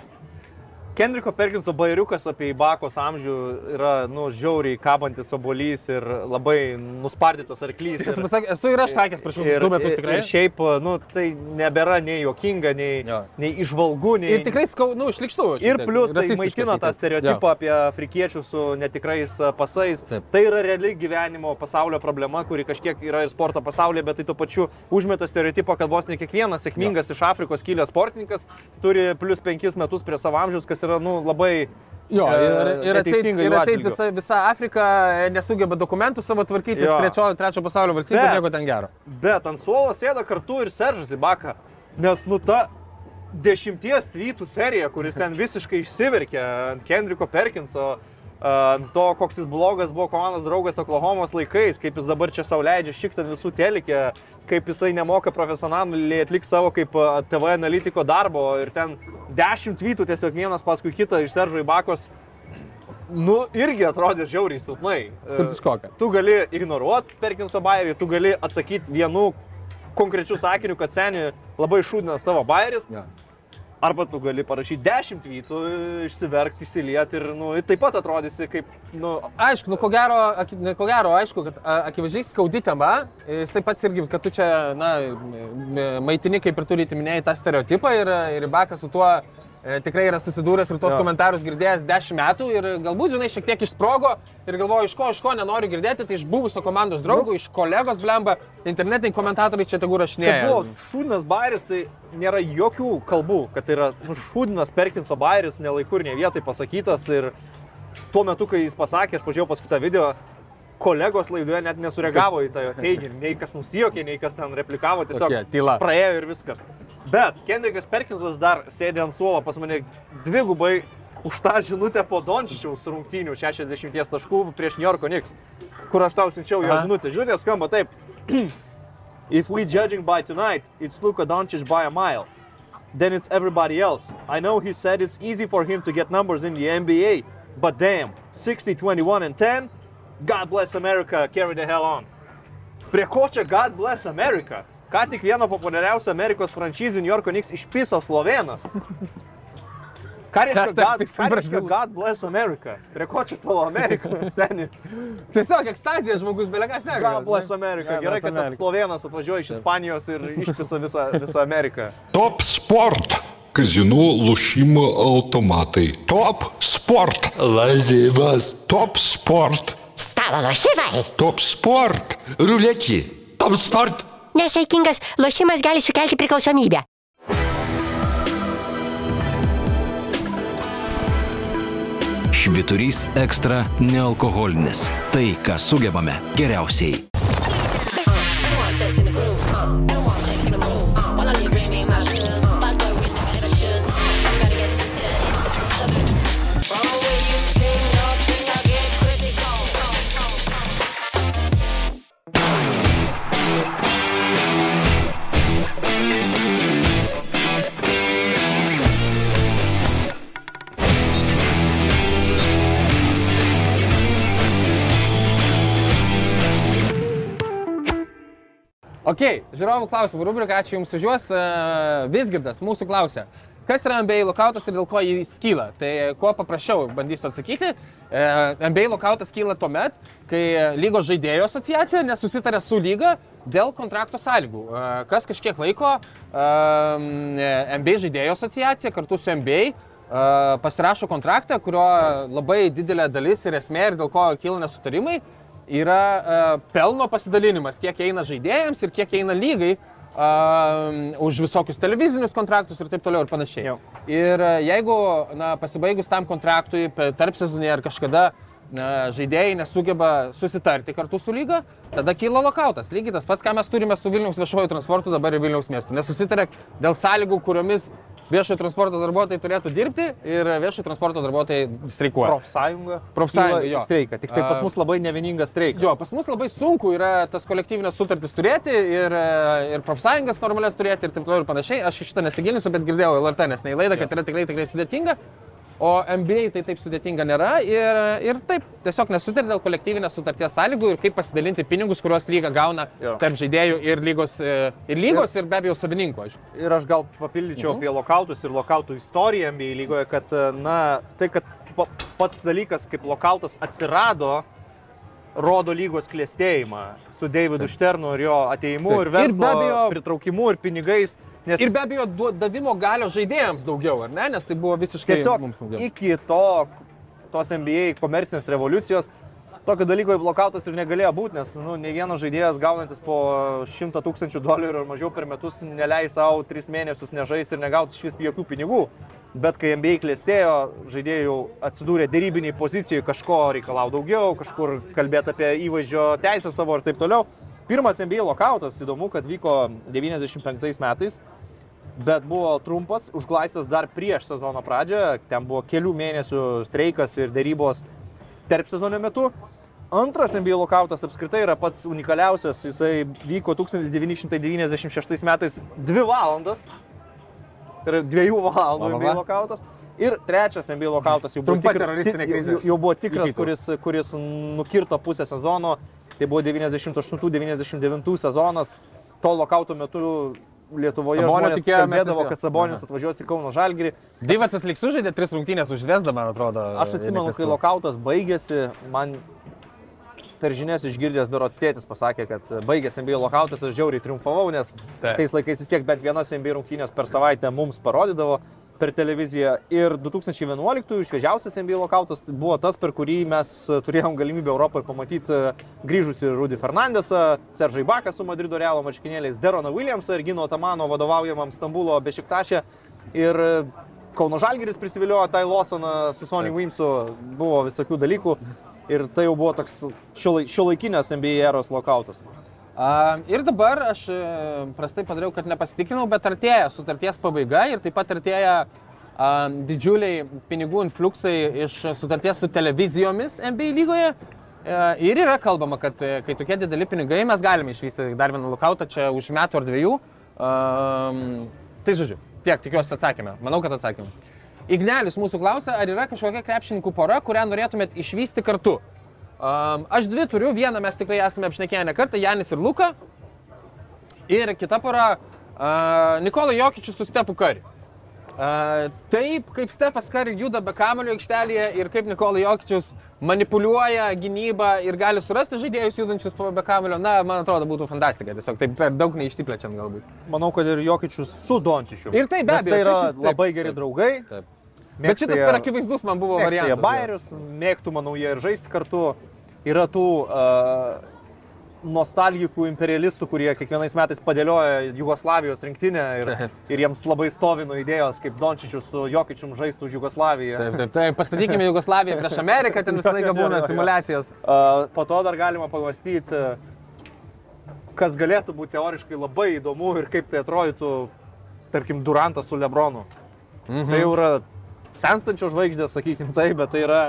Kendriko Perkinso bairiukas apie Ibakos amžių yra, nu, žiauriai kabantis obolys ir labai nuspardytas arklys. Jis Ir, pasakė, esu ir aš sakęs prieš kokius du metus tikrai. Ir šiaip, nu, tai nebėra nei jokinga, nei, Jo. nei išvalgų, nei... Ir tikrai skau, nu, šlikštų. Ir plus tai maitina tą stereotipą apie afrikiečius su netikrais pasais. Taip. Tai yra reali gyvenimo pasaulio problema, kuri kažkiek yra ir sporto pasaulyje, bet tai tuo pačiu užmeta stereotipą, kad vos ne kiekvienas sėkmingas iš Afrikos kilęs sportininkas turi plus penkis metus prie savo amžiaus, kas yra nu, labai... Jo, e, ir, ir atseit, ir atseit visa, visa Afrika nesugeba dokumentų savo tvarkyti, trečio, trečio pasaulio valstybė, nieko ten gero. Bet ant suolo sėda kartu ir Seržas Ibaka, nes nu ta dešimties tweetų serija, kuris ten visiškai išsiverkė ant Kendriko Perkinso, ant to, koks jis blogas buvo komandos draugas Oklahomos laikais, kaip jis dabar čia sauliaidžia šiktant visų telikė, kaip jisai nemoka profesionaliai atlikti savo kaip TV analitiko darbo ir ten dešimt tweetų tiesiog vienas paskui kitą iš Seržo Ibakos. Nu, irgi atrodė žiauriai silpnai. E, Silpniškoka. Tu gali ignoruoti Perkinso bairį, tu gali atsakyti vienu konkrečiu sakiniu, kad seni labai šūdinas tavo bairis. Jo. Arba tu gali parašyti 10 vytų, išsiverkti, įsilieti ir nu, taip pat atrodysi kaip, nu, Aišku, nu, ko gero, aki- ne, ko gero aišku, kad akivaizdžiai skaudi tema, jisai pats irgi, kad tu čia, na, maitini, kaip ir turite minėjai tą stereotipą ir, ir Bakas su tuo tikrai yra susidūręs ir tos Jo. komentarus girdėjęs 10 metų ir galbūt, žinai, šiek tiek išsprogo ir galvoju, iš ko, iš ko nenoriu girdėti, tai iš buvusio komandos draugų, iš kolegos blemba, internetiniai komentatoriai čia tegu rašinėja. buvo šūdinas bairis, tai nėra jokių kalbų, kad tai yra nu, šūdinas Perkinso bairis, nelaikur ne vietai pasakytas ir tuo metu, kai jis pasakė, aš pažiūrėjau paskui tą video, kolegos laidoje net nesureagavo į tą jo teiginį, nei kas nusijokė, nei kas ten replikavo, tiesiog Tokia tyla. praėjo ir viskas. Bet Kendrikas Perkinsas dar sėdė ant suolo pas mane dvigubai už tą žinutę po Dončičiaus rungtynių 60 taškų prieš New Yorko Knicks, kur aš tau siunčiau jo žinutę. Žinutė skamba taip. If we judging by tonight, it's Luka Doncic by a mile. Then it's everybody else. I know he said it's easy for him to get numbers in the NBA, but damn, 60, 21 and 10. God bless America, carry the hell on. Prie ko čia God bless America? Ką tik vieno populiariausio Amerikos franšizų New Yorko Knicks išpiso Slovenas. Ką reiškia, God, ką reiškia God bless America? Prie ko čia tavo Amerika, seniai? Tiesiog ekstazija žmogus, belega, aš negaliu. God bless America. Gerai, kad tas Slovenas atvažiuoja iš Ispanijos ir išpisa visą, visą Ameriką. Top sport. Kazino lošimo automatai. Top sport. Lazivas. Top sport savo lošimai. Top sport, ruletį. Top sport. Nesaikingas lošimas gali sukelti priklausomybę. Šviturys ekstra nealkoholinis. Tai, ką sugebame geriausiai. Ok, žiūrovų klausimų rubrika, ačiū Jums už juos. E, Visgirdas mūsų klausia, kas yra NBA lokautas ir dėl ko jis kyla. Tai kuo paprasčiau bandysiu atsakyti. E, NBA lokautas kyla tuo met, kai lygos žaidėjų asociacija nesusitarė su lyga dėl kontrakto sąlygų. E, Kas kažkiek laiko e, NBA žaidėjų asociacija kartu su NBA e, pasirašo kontraktą, kurio labai didelė dalis ir esmė ir dėl ko kyla nesutarimai yra uh, pelno pasidalinimas, kiek eina žaidėjams ir kiek eina lygai uh, už visokius televizinius kontraktus ir taip toliau ir panašiai. Jo. Ir uh, jeigu na, pasibaigus tam kontraktui tarp sezonė ar kažkada na, žaidėjai nesugeba susitarti kartu su lyga, tada kyla lokautas. Lygiai tas pats, ką mes turime su Vilniaus viešuoju transportu dabar ir Vilniaus miestu. Nesusitarė dėl sąlygų, kuriomis viešojo transporto darbuotojai turėtų dirbti ir viešojo transporto darbuotojai streikuoja. Profsąjunga. Profsąjunga, jo. Streiką. Tik tai pas A, mus labai nevieningas streikas. Jo, pas mus labai sunku yra tas kolektyvinės sutartys turėti ir, e, ir profsąjungas normalias turėti ir taip toliau ir panašiai. Aš iš šitą nesigilinsiu, bet girdėjau LRT nesnei laidą, kad yra tikrai tikrai sudėtinga. O MBA tai taip sudėtinga nėra ir, ir taip tiesiog nesutarė dėl kolektyvinės sutarties sąlygų ir kaip pasidalinti pinigus, kuriuos lyga gauna Jo. tarp žaidėjų ir lygos, e, ir, lygos, ir be abejo savininkų. aišku. Ir aš gal papildyčiau apie lokautus ir lokautų istoriją NBA lygoje, kad, na, tai, kad pa- pats dalykas, kaip lokautas atsirado, rodo lygos klėstėjimą su Davidu Šternu ir jo ateimu ir Ir verslo abejo- pritraukimu ir pinigais. Nes Ir be abejo davimo galio žaidėjams daugiau, ar ne? Nes tai buvo visiškai tiesiog mums daugiau. iki to, tos NBA komercinės revoliucijos, tokio dalyko į blokautas ir negalėjo būti, nes nu, ne vienas žaidėjas gaunantis po 100 tūkstančių dolerių ar mažiau per metus neleis savo 3 mėnesius nežais ir negauti iš vis jokių pinigų. Bet kai NBA klėstėjo, žaidėjai atsidūrė dėrybiniai pozicijoje, kažko reikalau daugiau, kažkur kalbėti apie įvaizdžio teisę savo ir taip toliau. Pirmas NBA lokautas, įdomu, kad vyko 95 metais, bet buvo trumpas, užglaistas dar prieš sezono pradžią, ten buvo kelių mėnesių streikas ir dėrybos tarp sezono metu. Antras NBA lokautas apskritai yra pats unikaliausias, jisai vyko 1996 metais 2 valandas, tai yra 2 valandų Va, va, NBA lokautas. Ir trečias NBA lokautas jau buvo, tikra- jau, jau buvo tikras, kuris, kuris nukirto pusę sezono. Tai buvo 98-99 sezonas. To lokauto metu Lietuvoje Sabonio žmonės kalbėdavo, kad Sabonis Aha. atvažiuos į Kauno Žalgirį. Dyvacas liks sužaidė tris rungtynės už Vesdą, man atrodo. Aš atsimenu, kai lokautas baigėsi, man per žinias išgirdęs Berots tėtis pasakė, kad baigėsi NBA lokautas, aš žiauriai triumfavau, nes Taip. tais laikais vis tiek bent vienas NBA rungtynės per savaitę mums parodydavo per televiziją. Ir 2011 šviežiausias NBA lokautas buvo tas, per kurį mes turėjom galimybę Europoje pamatyti grįžusi Rudy Fernandesą, Seržai Baką su Madrido Realo marškinėliais, Deroną Williamsą ir Gino Tamano vadovaujamam Stambulo Bešiktašė. Ir Kauno Žalgiris prisiviliojo Tai Lawsoną su Sonny Wimsu, buvo visokių dalykų. Ir tai jau buvo toks šio laikinės NBA eros lokautas. Ir dabar aš e, prastai padariau, kad nepasitikrinau, bet artėja sutarties pabaiga ir taip pat artėja didžiuliai pinigų influksai iš sutarties su televizijomis NBA lygoje. E, Ir yra kalbama, kad e, kai tokie dideli pinigai, mes galime išvysti dar vieną lokautą čia už metų ar dviejų. Tai žodžiu, tiek tikiuosi atsakėme. Manau, kad atsakėme. Ignelis mūsų klausia, ar yra kažkokia krepšininkų pora, kurią norėtumėt išvysti kartu. Um, aš dvi turiu, vieną mes tikrai esame apšnekėję ne kartą, Janis ir Luka. Ir kita pora, uh, Nikola Jokičius su Stefu Kari. Uh, taip, kaip Stefas Kari juda be kamulio aikštelėje ir kaip Nikola Jokičius manipuliuoja gynybą ir gali surasti žaidėjus judančius po be kamulio, na, man atrodo, būtų fantastika. Tiesiog taip per daug neišsiplečiant galbūt. Manau, kad ir Jokičius su Dončičiu. Ir tai be abejo, Tai yra taip, labai geri taip, draugai. Taip. Mėgsta Bet šitas per akivaizdus man buvo variantas. jie bairius, mėgtų, manau, jie ir žaisti kartu. Yra tų uh, nostalgikų imperialistų, kurie kiekvienais metais padėlioja Jugoslavijos rinktinę ir, ir jiems labai stovino idėjos, kaip Dončičius su Jokičium žaistų už Jugoslaviją. Taip, taip, taip, pastatykime Jugoslaviją prieš Ameriką, ten visą laiką būna jo, jo. simulacijos. Uh, po to dar galima pamastyti, kas galėtų būti teoriškai labai įdomu ir kaip tai atrodytų, tarkim, Durantas su Lebronu. Mhm. Tai jau yra senstančios žvaigždės, sakykime taip, bet tai yra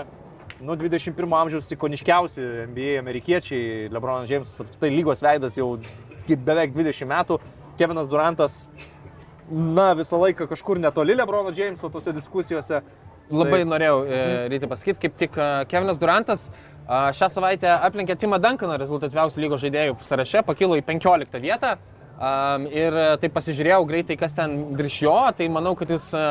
nu, 21 amžiaus ikoniškiausi NBA amerikiečiai. Lebronas Džeimsas, apskritai lygos veidas jau beveik 20 metų. Kevinas Durantas, na, visą laiką kažkur netoli Lebrono Džeimso tose diskusijose. Labai Taip. norėjau e, ryte pasakyti, kaip tik e, Kevinas Durantas šią savaitę aplenkė Timą Duncaną rezultatyviausių lygos žaidėjų sąraše, pakilo į 15 vietą. Um, ir tai pasižiūrėjau greitai, kas ten virš jo, tai manau, kad jis e,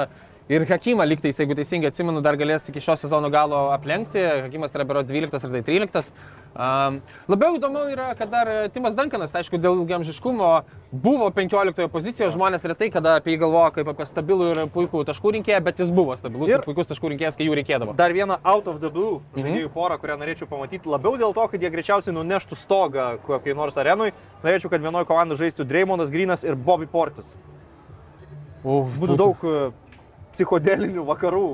ir Hakimą lygtais, jeigu teisingai atsimenu, dar galės iki šio sezono galo aplenkti. Hakimas yra bero 12 ar tai 13. Um, labiau įdomu yra, kad dar Timas Duncanas, aišku, dėl ilgiamžiškumo buvo 15 pozicijoje, žmonės retai kada apie jį galvoja kaip apie stabilų ir puikų taškų rinkėją, bet jis buvo stabilus ir, Ir- puikus taškų rinkėjas, kai jų reikėdavo. Dar vieną out of the blue Mhm. žaidėjų porą, kurią norėčiau pamatyti, labiau dėl to, kad jie greičiausiai nuneštų stogą kokiai nors arenui. Norėčiau, kad vienoje komandoje žaistų Dreymondas Grinas ir Bobby Portis. Uf, Būtų daug e, psichodelinių vakarų.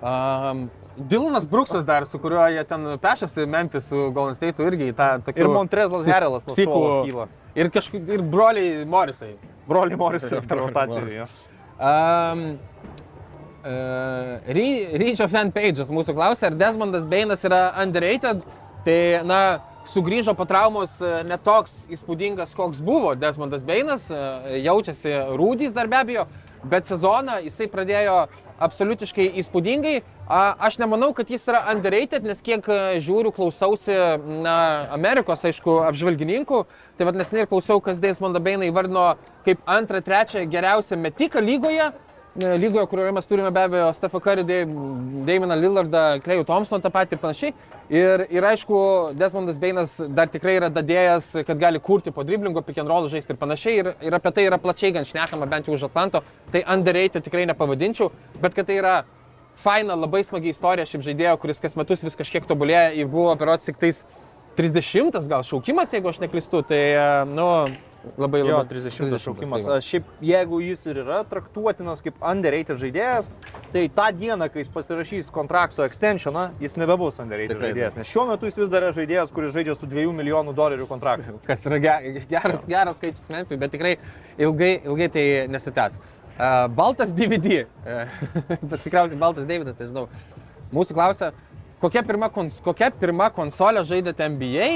Um, Dilonas Bruksas dar, su kuriuo jie ten pešasi Memphis su Golden State irgi į tą tokį... Ir Montrezlas Herelas suolo kyla. Ir kažkaip, ir broliai Morisai. Broli Morisai Broliai rotacijoje. Um, uh, Ryčio fan pages mūsų klausia, ar Desmondas Beinas yra underrated. Tai, na, sugrįžo po traumos e, netoks įspūdingas, koks buvo Desmondas Beinas, e, jaučiasi rūdys dar be abejo, bet sezoną jisai pradėjo absoliutiškai įspūdingai. Aš nemanau, kad jis yra underrated, nes kiek a, žiūriu, klausausi na, Amerikos, aišku, apžvalgininkų, tai vad nesnei ir klausiau, kas Desmondą Beiną įvardino kaip antrą, trečią geriausią metiką lygoje. E, lygoje, kurioje mes turime be abejo Stefą Curry, Daviną Lillardą, Klejų Thompsoną tą patį ir panašiai. Ir, ir aišku, Desmondas Beinas dar tikrai yra dadėjęs, kad gali kurti po driblingo, pick and roll žaisti ir panašiai. Ir, ir apie tai yra plačiai gan šnekama, bent jau už Atlanto. Tai underrated tikrai nepavadinčiau, bet kad tai yra faina, labai smagi istorija šiaip žaidėjo, kuris kas metus vis kažkiek tobulėja ir buvo berots tik tais 30 gal šaukimas, jeigu aš neklystu, tai, e, nu, labai Jo, labai 30 šaukimas. tai. A, Šiaip, jeigu jis ir yra traktuotinas kaip underrated žaidėjas, tai tą dieną, kai jis pasirašys kontrakto extensioną, jis nebebus underrated Tikrai žaidėjas. Nes šiuo metu jis vis dar yra žaidėjas, kuris žaidžia su 2 milijonų dolerių kontraktu. kas yra ge- geras, geras skaičius Memphis, bet tikrai ilgai, ilgai tai nesitęs. Uh, baltas DVD, uh, bet tikriausiai Baltas Davidas, nežinau. Mūsų klausia, kokia pirma, kons kokia pirma konsolė žaidėte NBA?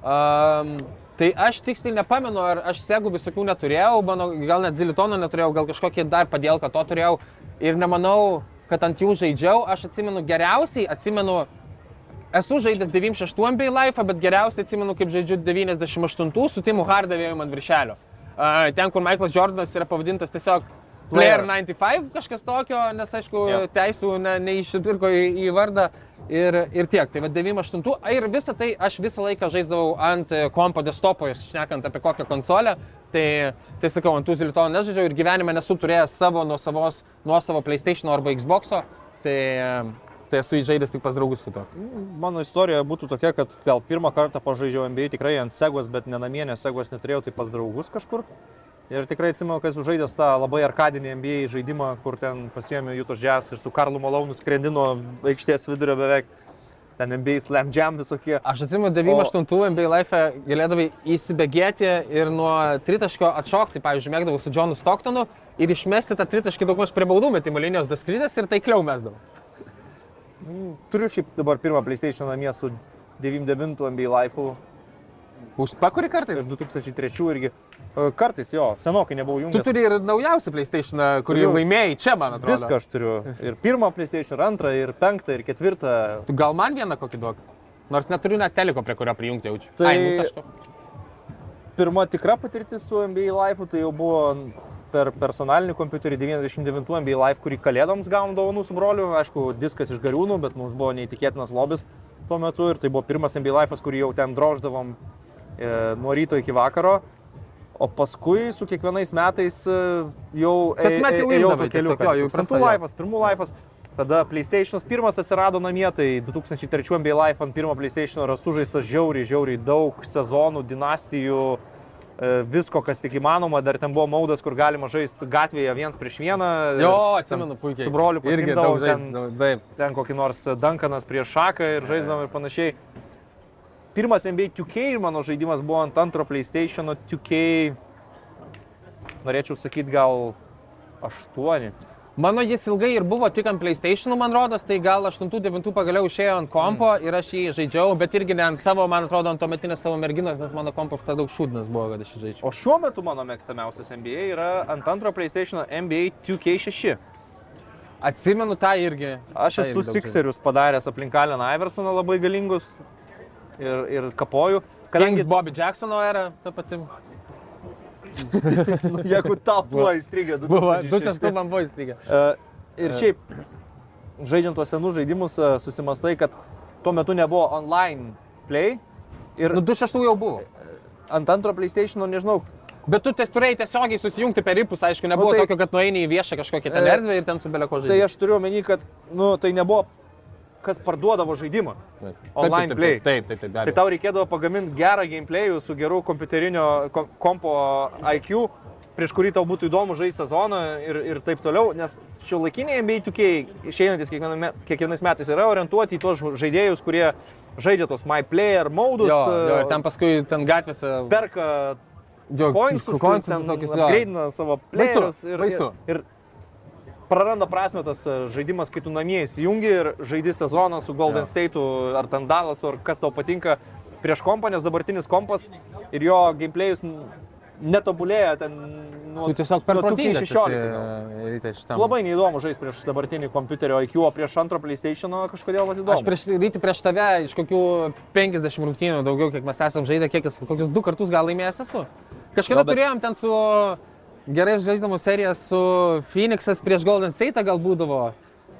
Um, tai aš tiksliai nepamenu, ar aš segų visokių neturėjau, mano, gal net zilitono neturėjau, gal kažkokį dar padėlką to turėjau ir nemanau, kad ant jų žaidžiau. Aš atsimenu geriausiai, atsimenu Esu žaidęs 96 NBA Life, bet geriausiai atsimenu, kaip žaidžiu 98 su Timu Hardavėju ant viršelio. A, Ten, kur Michaelas Jordanas yra pavadintas tiesiog Player Player. 95, kažkas tokio, nes aišku, Jo. teisų ne, neišsipirko į, į vardą ir, ir tiek. Tai va 98 A, ir visą tai aš visą laiką žaisdavau ant e, kompo desktopo, šnekant apie kokią konsolę. Tai, tai sakau, ant tų zilitonų nežaidžiau ir gyvenime nesu turėjęs savo nuosavos, nuosavo PlayStation arba Xbox'o. Tai, tai esu įžaidęs tik pas draugus su to. Mano istorija būtų tokia, kad gal pirmą kartą pažaidžiau NBA tikrai ant segos, bet ne namie, nes segos neturėjau, tai pas draugus kažkur. Ir tikrai atsimenu, kad esu žaidęs tą labai arkadinį NBA žaidimą, kur ten pasiėmė Jutos Jazz ir su Karlu Malonu skrendino aikštės vidurio beveik. Ten NBA Slam Jam visokie. Aš atsimenu 98 NBA Life galėdavai įsibėgėti ir nuo tritaškio atšokti, pavyzdžiui, mėgdavau su Johnu Stocktonu ir išmesti tą tritaškį daugmaž prie baudų metimo linijos daskrydęs ir taikliau mesdavau. Turiu šiaip dabar pirmą PlayStation namie su 99 NBA Life'u Užpakuri kartais? ir 2003 irgi. Kartais jo, senokai nebuvau Tu jungęs. turi ir naujausią PlayStation, kurį Turiu. laimėjai čia, man atrodo. Viską aš turiu. Ir pirmą PlayStation, ir antrą, ir penktą, ir ketvirtą. Tu gal man vieną kokį duok? Nors neturiu net teliko, prie kurio prijungti jaučiu. Tai- Ai, nu kažko. Pirma tikra patirtis su NBA Life, tai jau buvo per personalinį kompiuterį 99 NBA Life, kurį kalėdoms gavom dovanų su broliu. Aišku, diskas iš gariūnų, bet mums buvo neįtikėtinas lobis tuo metu. Ir tai buvo pirmas NBA Life, kurį jau ten droždavom e, nuo ryto iki vakaro. O paskui su kiekvienais metais e, jau Kasmet jau ėjau imdavai tuo keliu. jau jo. Life'as, pirmų Life'as. Tada PlayStation'as pirmas atsirado namie, tai 2003 NBA Life ant pirmo PlayStation'o yra sužaistas žiauriai, žiauriai daug sezonų, dinastijų, e, visko, kas tik įmanoma. Dar ten buvo maudas, kur galima žaisti gatvėje viens prieš vieną. Jo, Ten atsimenu puikiai. Su broliu irgi daug ten, žaidžiu. Taip. ten kokį nors Dankanas prieš šaką ir žaisdavom ir panašiai. Pirmas NBA 2K ir mano žaidimas buvo ant antro PlayStation'o 2K, norėčiau sakyti, gal 8. Mano jis ilgai ir buvo tik ant PlayStation, man rodos, tai gal 8-9 pagaliau išėjo ant kompo ir aš jį žaidžiau, bet irgi ne ant savo, man atrodo, ant tuometinės savo merginos, nes mano kompas per daug šūdnas buvo, kad aš jį žaidžiau. O šiuo metu mano mėgstamiausias NBA yra ant antro PlayStation NBA 2K6. Atsimenu tą irgi. Aš esu Sixerius padaręs aplink Aleną Iversoną labai galingus ir, ir kapoju. Kadangi, Bobby Jacksono era, ta pati. nu, jeigu tau du Buvo, tūkstančiai du čia šešti. tu man buvo įstrigę. E, Ir šiaip, žaidžiant tuos senus žaidimus, e, susimastai, kad tuo metu nebuvo online play. Ir Nu, 26 jau buvo. ant antro PlayStation, nežinau, Bet tu turėjai tiesiogiai susijungti per ripus, aišku, nebuvo Nu, tai- tokio, kad nueini į viešą kažkokią ten E, erdvę ir ten su beleko tai žaidimu. aš turiu omeny, kad nu, tai nebuvo, kas parduodavo žaidimą. Taip. online taip, play. Taip, taip, taip, be Tai tau reikėdavo pagaminti gerą gameplayų su geru kompiuterinio kom- kompo IQ, prieš kurį tau būtų įdomu žaisti sezoną ir, ir taip toliau, nes šio laikiniai NBA 2K išeinantis kiekvienais metais yra orientuoti į tuos žaidėjus, kurie žaidžia tos My Player modus, Jo, jo, e, ir ten paskui ten gatvėse. perka jo, coinsus, coinsus ten visokius, jo. upgradeina savo Baisu, playerius ir, baisu. ir, ir praranda prasme tas e, žaidimas, kai tu namie įsijungi ir žaidi sezoną su Golden Jo. State'u ar ten Dallasu ar kas tau patinka prieš kompą, nes dabartinis kompas ir jo gameplayus netobulėja ten nuo, Tu tiesiog per nuo protingas 2016. Rytai šitam. Labai neįdomu žaisti prieš dabartinį kompiuterio IQ, o prieš antro PlayStation kažkodėl įdomu. Aš prieš, ryti prieš tave iš kokių 50 rungtynių daugiau, kiek mes esam žaidę, kiek esu, kokius du kartus gal laimėjęs esu. Kažkada Jo, bet- turėjom ten su gerai žaidžiamų serija su Phoenixas prieš Golden State gal būdavo.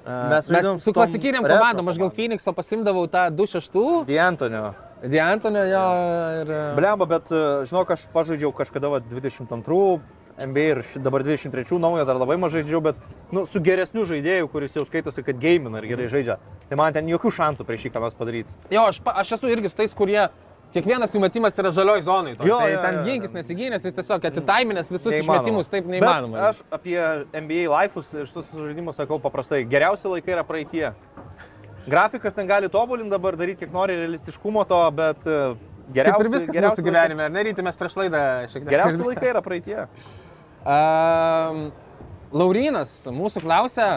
Mes mes su klasikiniam komandom, aš gal. Phoenixo pasimdavau tą 2-6, Diantonio. Diantonio jo ir... e, Blemba, bet e, žinok, aš pažaidžiau kažkada va, 22 NBA ir dabar 23 naujo dar labai mažai žaidžiau, bet nu, su geresniu žaidėju, kuris jau skaitosi, kad gamina ir gerai žaidžia. Tai man ten jokių šansų prieš jį ką nors padaryti. Jo, aš, aš esu irgi tais, kurie kiekvienas jų metimas yra žalioj zonai. toj. Jo, tai jo, ten jo, ginkis jo. nesigynęs, jis tiesiog atitaiminęs visus Neįmanoma. išmetimus, taip Bet neįmanoma. aš apie NBA life'us ir šitus žaidimus sakau paprastai. Geriausi laikai yra praeitie. Grafikas ten gali tobulinti dabar, daryti kiek nori realistiškumo to, bet e, Kaip geriausi, ir viskas geriausi gyvenime, ar neryti mes prieš laidą šiek tiek. Geriausi laikai yra praeitie. Um, Laurinas mūsų klausia,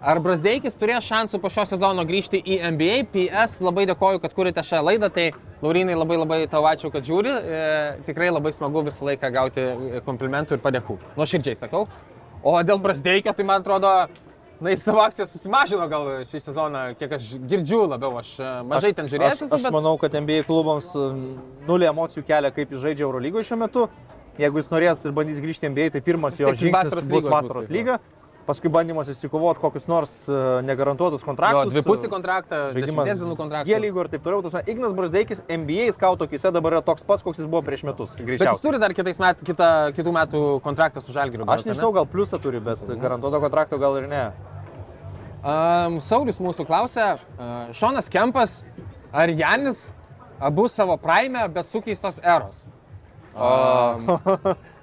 ar Brasdeikis turės šansų po šio sezono grįžti į NBA. PS labai dėkoju, kad kurite šią laidą, tai Laurinai labai labai tau ačiū, kad žiūri. E, tikrai labai smagu visą laiką gauti e, komplimentų ir padėkų. Nuoširdžiai sakau. O dėl Brasdeikio, tai man atrodo, na, jis savo akciją susimažino gal šį sezoną, kiek aš girdžiu labiau, aš e, mažai ten žiūrėsiu, Aš, aš bet... manau, kad NBA klubams um, nulį emocijų kelia, kaip jis žaidžia Eurolygoje šiuo metu. Jeigu jis norės ir bandys grįžti į NBA, tai pirmas Vis jo žingsnis bus vasaros jo. lyga. Paskui bandymas įsikovoti kokius nors uh, negarantuotus Jo, kontraktus. dvipusį kontraktą, Žaidimas dienų kontraktą. G lygų ir taip toliau. Prasme, Ignas Brasdeikis NBA skauto akise dabar yra toks pats, koks jis buvo prieš metus. Bet jis Greičiausiai. turi dar met, kitą, kitų metų kontraktą su Žalgiriu. Aš nežinau, gal pliusą turi, bet garantuoto kontrakto gal ir ne. Um, Saulis mūsų klausia, uh, Šonas Kempas, ar Janis abu savo praime, bet sukeistos eros? Um,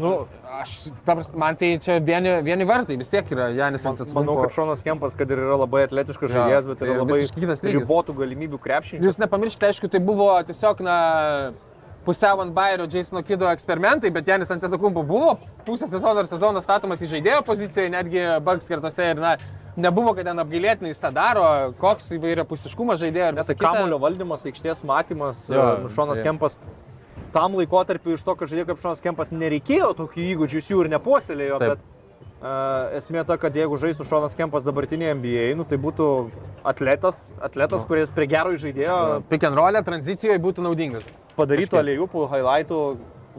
Nu, aš, ta prasme, man tai čia vieni, vieni vartai vis tiek yra Janis ant manau, kad Šonas Kempas, kad ir yra labai atletiškas Jo, žaidėjas, bet tai yra labai ribotų galimybių krepšinį. Jūs nepamirškite, aišku, tai buvo tiesiog, na, pusiau ant Bairio Jasono Kido eksperimentai, bet Janis ant Tetakumpo buvo pusę sezono ir sezono statomas į žaidėjo poziciją, netgi bugs skirtose ir, na, nebuvo, kad ten apgailėtinai jis tą daro, koks įvairia pusiškumas žaidėjo ir visą kitą. kamulio valdymas, aikštės matymas, Jo, jo, Šonas tai- Kempas tam laikotarpiu iš to, kad žaidėjo kaip Šonas Kempas nereikėjo tokių įgūdžių, jis jų ir nepuoselėjo, Taip. bet uh, esmė ta, kad jeigu žaistų Šonas Kempas dabartinėje NBA, nu, tai būtų atletas, atletas kuris prie gero žaidėjo Pick and roll tranzicijoje būtų naudingas. padarytų aliejupų, highlightų.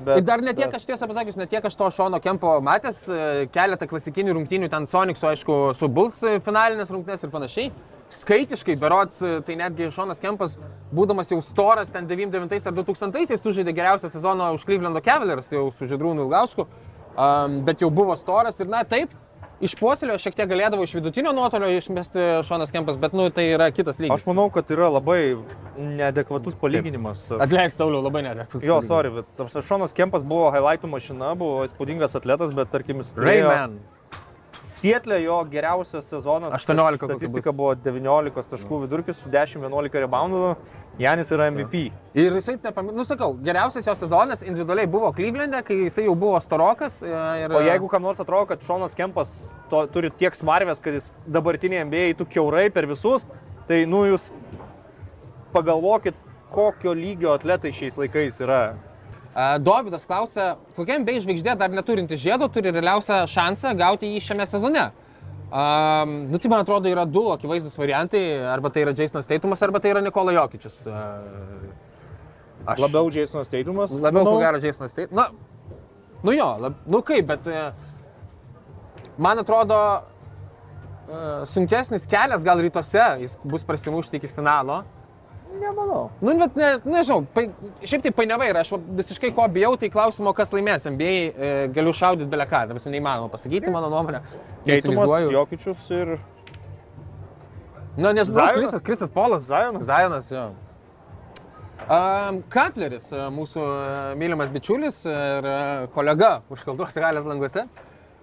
Bet, Ir dar ne tiek, aš tiesą pasakius, ne tiek aš to Šono Kempo matęs, e, keletą klasikinių rungtynių, ten Sonicsu, aišku, su Bulls e, finalinės rungtynės ir panašiai. Skaitiškai, berots, e, tai netgi Šonas Kempas, būdamas jau storas, ten 99 ar 2000 sužaidė geriausią sezoną už Clevelando Cavaliers, jau su Židrūnu Ilgausku, um, bet jau buvo storas ir, na, taip, iš puoselio šiek tiek galėdavo iš vidutinio nuotolio išmesti Šonas Kempas, bet, nu, tai yra kitas lygis. Aš manau, kad yra labai neadekvatus palyginimas. Atleisk, Sauliau, labai nedėkus. Jo, sorry, bet Šonas Kempas buvo highlightų mašina, buvo įspūdingas atletas, bet tarkim jis turėjo- Rayman. Sietlė jo geriausias sezonas. 18 kokia Statistika buvo 19 taškų vidurkis su 10-11 reboundų. Janis yra MVP. Ir jisai, nepam... nu sakau, geriausias jo sezonas individualiai buvo Klyvlende, kai jisai jau buvo storokas. e, Ir... O jeigu kam nors atrodo, kad Šonas Kempas to, turi tiek smarvės, kad jis dabartinėje NBA eitų keurai per visus, tai nu jūs pagalvokit, kokio lygio atletai šiais laikais yra. Dovydas klausia, kokia NBA žvaigždė dar neturinti žiedo turi realiausią šansą gauti jį šiame sezone. Um, nu, tai man atrodo yra du akivaizdus variantai, arba tai yra Jasonas Teitumas, arba tai yra Nikola Jokičius. Uh, aš Labiau Jasonas Teitumas. Labiau, manau. ko gero, Jasonas Teitumas. Na, nu jo, lab, nu kaip, bet e, man atrodo, e, sunkesnis kelias gal rytuose, jis bus prasimušti iki finalo. Nemanau. Nu, bet ne, nežinau, pai, šiaip tai painiava yra, aš visiškai ko bijau, tai klausimo, kas laimės. NBA e, galiu šaudyti beleką, dabar neįmanoma pasakyti mano nuomonę. Teitumas, Neįsivaizduoju. Jokičius ir Na, nes Zajonas? Krisas, Krisas Polas. Zajonas? Zajonas, jo. Um, Kapleris, e, mūsų e, mylimas bičiulis ir e, kolega užkalduos galės languose.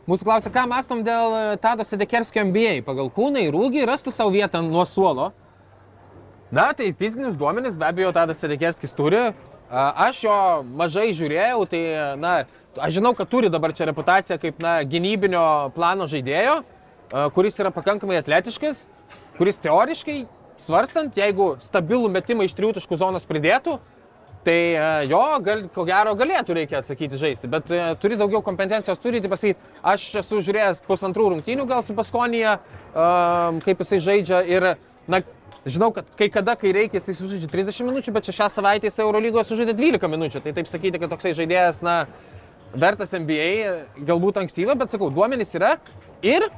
Mūsų klausia, ką mastom dėl Tado Sedekerskio MBA. Pagal kūną ir ūgį rastų savo vietą nuo suolo. Na, tai fizinius duomenis be abejo Tadas Sedekerskis turi. Aš jo mažai žiūrėjau, tai, na, aš žinau, kad turi dabar čia reputaciją kaip, na, gynybinio plano žaidėjo, kuris yra pakankamai atletiškas, kuris teoriškai, svarstant, jeigu stabilų metimą iš trijų taškų zonos pridėtų, Tai jo, gal, ko gero, galėtų reikia atsakyti žaisti, bet turi daugiau kompetencijos, turi tai pasakyti, aš esu žiūrėjęs pusantrų rungtynių gal su Baskonija, kaip jisai žaidžia ir, na, žinau, kad kai kada, kai reikia, jisai sužaidžia 30 minučių, bet čia šią savaitę jisai Eurolygoje sužaidė 12 minučių, tai taip sakyti, kad toksai žaidėjas, na, vertas NBA, galbūt ankstyva, bet sakau, duomenys yra ir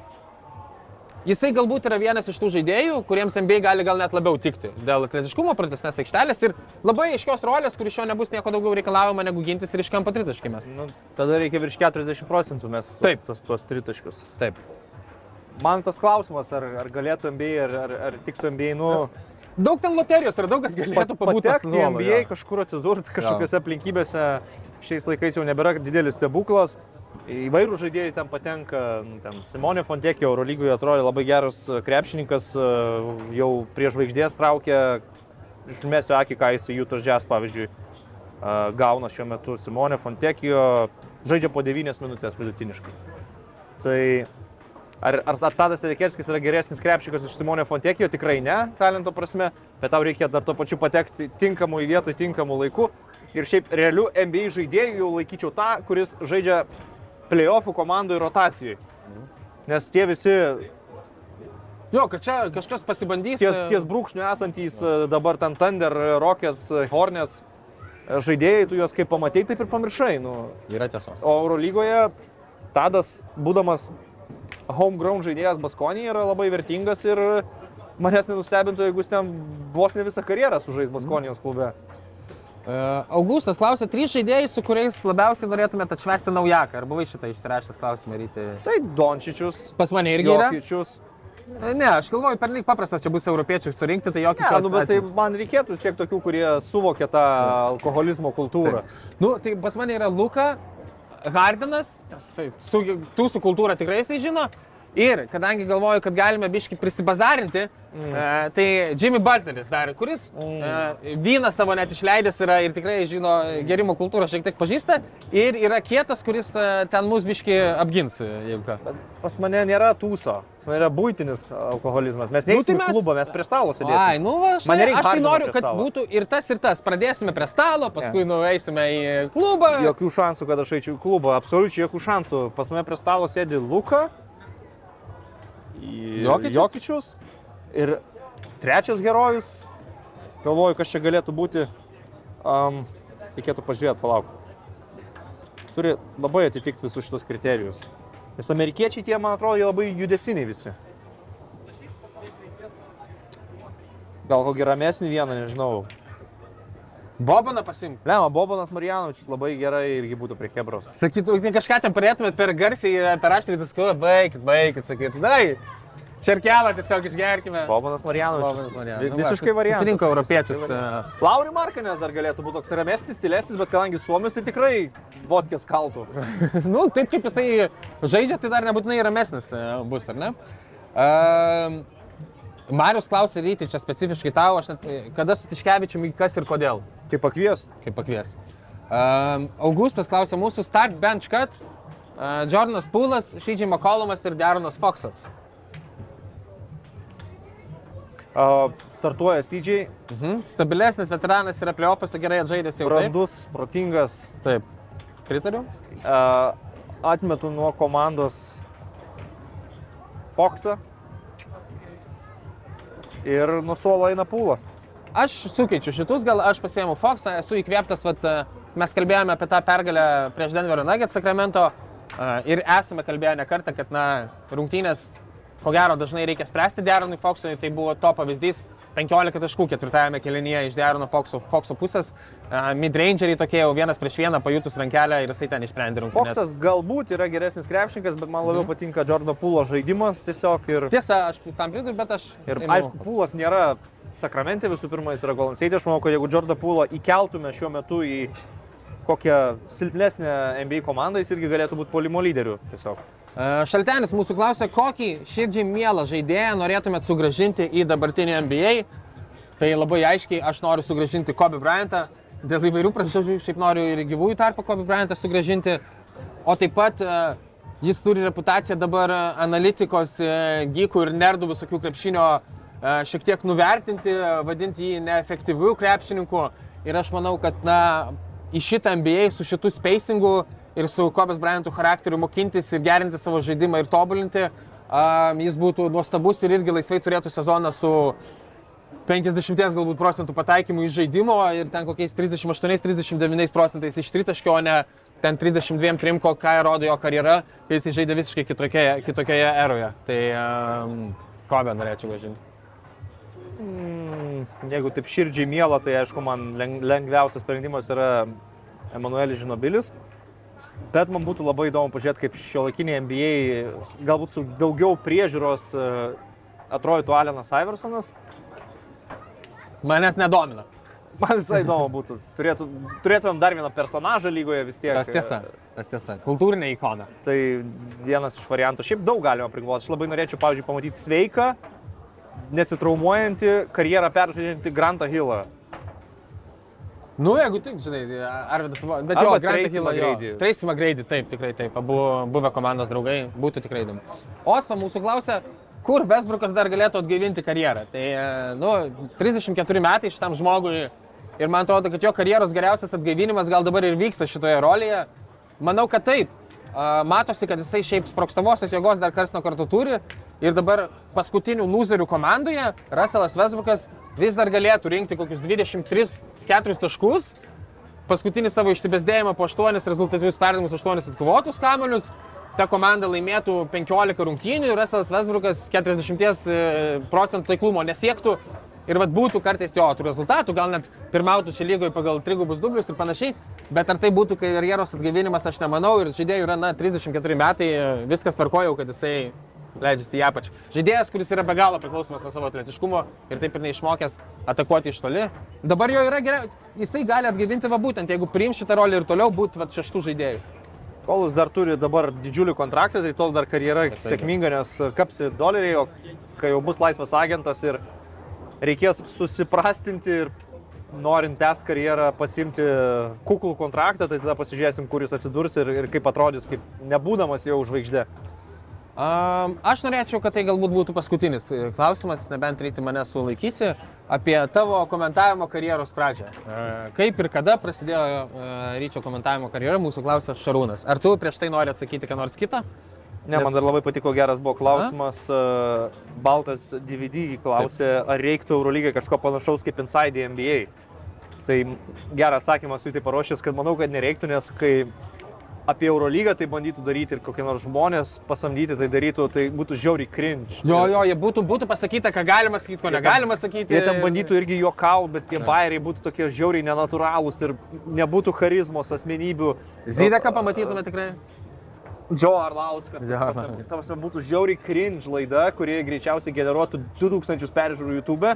Jisai galbūt yra vienas iš tų žaidėjų, kuriems NBA gali gal net labiau tikti dėl atletiškumo, pratesnės aikštelės ir labai aiškios rolės, kur iš jo nebus nieko daugiau reikalaujama negu gintis ir iš kampo tritaškimės. Nu, tada reikia virš 40 procentų mes Taip. tos, tos tritaškius. Taip. Man tas klausimas, ar, ar galėtų NBA, ar, ar, ar tiktų NBA, nu, Daug ten loterijos yra, daug kas galėtų pabūti patekti į NBA, kažkur atsidurti kažkokiose aplinkybėse. Šiais laikais jau nebėra didelis stebuklas. Įvairių žaidėjai ten patenka, nu, ten Simonė Fontekė Eurolygoje atrodė labai geras krepšininkas, jau prie žvaigždės traukia, išmėsiu akį, ką jis Jūtos Džes, pavyzdžiui, gauna šiuo metu Simonė Fontekio, žaidžia po 9 minutės vidutiniškai. Tai Ar, ar, Tadas Rekerskis yra geresnis krepšikas iš Simonio Fontekijo? Tikrai ne, talento prasme, bet tau reikia dar to pačiu patekti tinkamų į vietoj, tinkamų laikų. Ir šiaip realių NBA žaidėjų jau laikyčiau tą, kuris žaidžia playoffų komandų rotacijai. Nes tie visi Jo, kad čia kažkas pasibandys. ties, e, ties brūkšnių esantys e, dabar ten Thunder, Rockets, e, Hornets e, žaidėjai, tu juos kaip pamatai, taip ir pamiršai. Nu, Yra tiesos. O Eurolygoje Tadas, būdamas homegrown žaidėjas Baskonėje, yra labai vertingas ir manęs nenustebintų, jeigu jis ten vos ne visą karjerą sužais Baskonijos klube. E, Augustas klausė, trys žaidėjai, su kuriais labiausiai norėtumėte atšvesti naujaką. Ar buvai šitą išsirašęs klausimą ryti? Tai Dončičius, Pas mane irgi yra. Jokičius. E, Ne, aš galvoju, per lyg paprastas čia bus europiečių surinkti, tai jokį Ne, nu, bet tai man reikėtų tiek tokių, kurie suvokia tą alkoholizmo kultūrą. Nu, tai pas mane yra Luka, Hardinas, tas, tų su kultūra tikrai jisai žino. Ir kadangi galvoju, kad galime biški prisibazarinti, mm. e, tai Jimmy Butleris dar, kuris mm. e, vyną savo net išleidęs yra ir tikrai žino gerimo kultūrą, šiek tiek pažįsta. Ir yra kietas, kuris e, ten mus biški apgins, e, jeigu ką. Bet pas mane nėra tūso, pas mane yra būtinis alkoholizmas. Mes Nu, neįsime tai mes... klubą, mes prie stalo sėdėsime. Ai, nu va, štai, aš tai noriu, kad būtų ir tas, ir tas. Pradėsime prie stalo, paskui nueisime į klubą. Jokių šansų, kad aš eičiau į klubą, absoliučiai jokių šansų. Pas mane prie stalo sėdi Luka, Jokičius? Jokičius ir trečias herojus. Galvoju, kas čia galėtų būti. Um, reikėtų pažiūrėti, palauk. Turi labai atitikti visus šitos kriterijus. Nes amerikiečiai tie, man atrodo, labai judesiniai visi. Gal kokį ramesnį vieną, nežinau. Bobaną pasimk. Lema, Bobanas Marijanovičius labai gerai irgi būtų prie Hebros. Sakytų, kažką ten parėtumėt per garsiai, per aštrį diskutuoti, baigit, baigit, sakytų, dai. Čerkelą tiesiog išgerkime. Bobanas Marijanovičius. Vi- Nu Visiškai variantas. susirinko europiečius, variantas. Lauri Markanės dar galėtų būti toks ramesnis, stilesnis, bet kadangi Suomis, tai tikrai vodkės kaltų. nu, taip kaip jisai žaidžia, tai dar nebūtinai ramesnis e, bus, ar ne? Uh, Marius klausė ryti, čia specifiškai tau, aš net, e, kada su Tiškevičiumi, kas ir kodėl, Kaip pakvies. kaip pakvies. Uh, Augustas klausė mūsų start bench cut, uh, Jordanas Pūlas, CJ McCollumas ir Deronas Foxas. Uh, startuoja CJ, Mhm. Stabilesnis veteranas yra playoffuose gerai atžaidęs jau. Taip, brandus, protingas. taip. Pritariu. Uh, atmetu nuo komandos Foxą. Ir nuo suolo eina pūlas. Aš sukeičiu šitus, gal aš pasiėmiau Foxą, esu įkvėptas, vat, e, mes kalbėjome apie tą pergalę prieš Denverio Nuggets Sacramento e, ir esame kalbėję ne kartą, kad na, rungtynės, ko gero, dažnai reikia spręsti Deronui Foxui, tai buvo to pavyzdys. 15 taškų ketvirtajame kelinyje iš Derono Foxo, Foxo pusės, uh, midrangeriai tokie jau vienas prieš vieną pajutus rankelę ir jisai ten išsprendė rungtynės. Foxas galbūt yra geresnis krepšininkas, bet man labiau patinka Jordano Pūlo žaidimas tiesiog ir Tiesa, aš tam pritariu, bet aš... Ir ėmiau aišku, pūlas nėra sakramente visų pirma, jis yra Golden State. Aš manau, kad jeigu Jordan Pūlą įkeltume šiuo metu į kokią silpnesnę NBA komandą, jis irgi galėtų būti polimo lyderiu. Tiesiog. E, Šaltenis mūsų klausė, kokį širdžiai mielą žaidėją norėtumėt sugražinti į dabartinį NBA. Tai labai aiškiai aš noriu sugražinti Kobe Bryantą. Dėl įvairių priežasčių šiaip noriu ir gyvųjų tarpą Kobe Bryantą sugražinti. O taip pat e, jis turi reputaciją dabar e, analitikos, gykų ir nerdų visokių krepšinio e, šiek tiek nuvertinti, e, vadinti jį neefektyviu krepšininku. ir aš manau, kad na, į šitą NBA su šitu spacingu ir su Kobės Bryantų charakteriu mokintis ir gerinti savo žaidimą ir tobulinti, um, jis būtų nuostabus ir irgi laisvai turėtų sezoną su 50 galbūt procentų pataikymų iš žaidimo ir ten kokiais 38-39 procentais iš tritaškio, o ne ten 32-3, ką rodo jo karjera, kai jis žaidė visiškai kitokioje, kitokioje eroje. Tai um, Kobę norėčiau važinti. Jeigu taip širdžiai mėla, tai aišku, man leng- lengviausias sprendimas yra Emanuelis Žinobilis. Bet man būtų labai įdomu pažiūrėti, kaip šio laikinė NBA, galbūt su daugiau priežiūros e, atrodytų Alenas Iversonas. Manęs nedomina. Man visai įdomu būtų. Turėtų, turėtumėm dar vieną personažą lygoje vis tiek. Tas tiesa. Tas tiesa. Kultūrinė ikona. Tai vienas iš variantų. Šiaip daug galima prigalvoti. Aš labai norėčiau, pavyzdžiui, pamatyti sveiką, nesitraumuojantį, karjerą peržaidžiantį Grantą Hillą. Nu, jeigu tik, žinai, Arvidas, Savo- bet Arba jo, Grantą Hillą. Tracy McGrady, taip, tikrai taip, abu buvę komandos draugai, būtų tikrai įdomu. Osva mūsų klausia, kur Vesbrukas dar galėtų atgaivinti karjerą. Tai, e, nu, 34 metai šitam žmogui ir man atrodo, kad jo karjeros geriausias atgaivinimas gal dabar ir vyksta šitoje rolėje. Manau, kad taip. Matosi, kad jisai šiaip sprokstamosios jėgos dar kars nuo karto turi ir dabar paskutinių loserių komandoje Russellas Vesbrukas vis dar galėtų rinkti kokius 23-4 taškus. Paskutinį savo išsibesdėjimą po 8 rezultatyvius perdavimus, 8 atkovotus kamolius. Ta komanda laimėtų 15 rungtynių ir Russellas Vesbrukas 40 e, procentų taiklumo nesiektų. Ir vad būtų kartais jo tų rezultatų, gal net pirmautų čia lygoje pagal trigubus dublius ir panašiai. Bet ar tai būtų karjeros atgaivinimas, aš nemanau. Ir žaidėjų yra, na, 34 metai, viskas tvarkoja, kad jisai leidžiasi į apačią. Žaidėjas, kuris yra be galo priklausomas nuo savo atletiškumo ir taip ir neišmokęs atakuoti iš toli. Dabar jo yra gerai, jisai gali atgaivinti va būtent, jeigu priims šitą rolę ir toliau būtų va šeštų žaidėjų. Kol jis dar turi dabar didžiulį kontraktą, tai tol dar karjera sėkminga, nes kapsi doleriai, o kai jau bus laisvas agentas ir reikės susiprastinti ir norint tęsti karjerą, pasimti kuklų kontraktą, tai tada pasižiūrėsim, kur jis atsidurs ir, ir kaip atrodys, kaip nebūdamas jau žvaigždė. Um, aš norėčiau, kad tai galbūt būtų paskutinis e, klausimas, nebent ryti mane sulaikysi, apie tavo komentavimo karjeros pradžią. E, Kaip ir kada prasidėjo e, ryčio komentavimo karjera, mūsų klausė Šarūnas. Ar tu prieš tai nori atsakyti ką nors kitą? Ne, Nes- man dar labai patiko geras buvo klausimas. A? Baltas DVD klausė, ar reiktų Eurolygai kažko panašaus kaip Inside NBA. Tai gerą atsakymą esu į tai paruošęs, kad manau, kad nereiktų, nes kai apie Eurolygą tai bandytų daryti ir kokie nors žmonės pasamdyti tai darytų, tai būtų žiauriai cringe. Jo, jo, jie būtų, būtų pasakyta, ką galima sakyti, ko Jie ten- negalima sakyti. Jie ten bandytų irgi juokau, bet tie bairiai būtų tokie žiauriai nenatūralūs ir nebūtų charizmos asmenybių. Zydeką pamatytume tikrai. Joe Arlauskas. Prasme, būtų žiauriai cringe laida, kurie greičiausiai generuotų 2000 peržiūrų YouTube.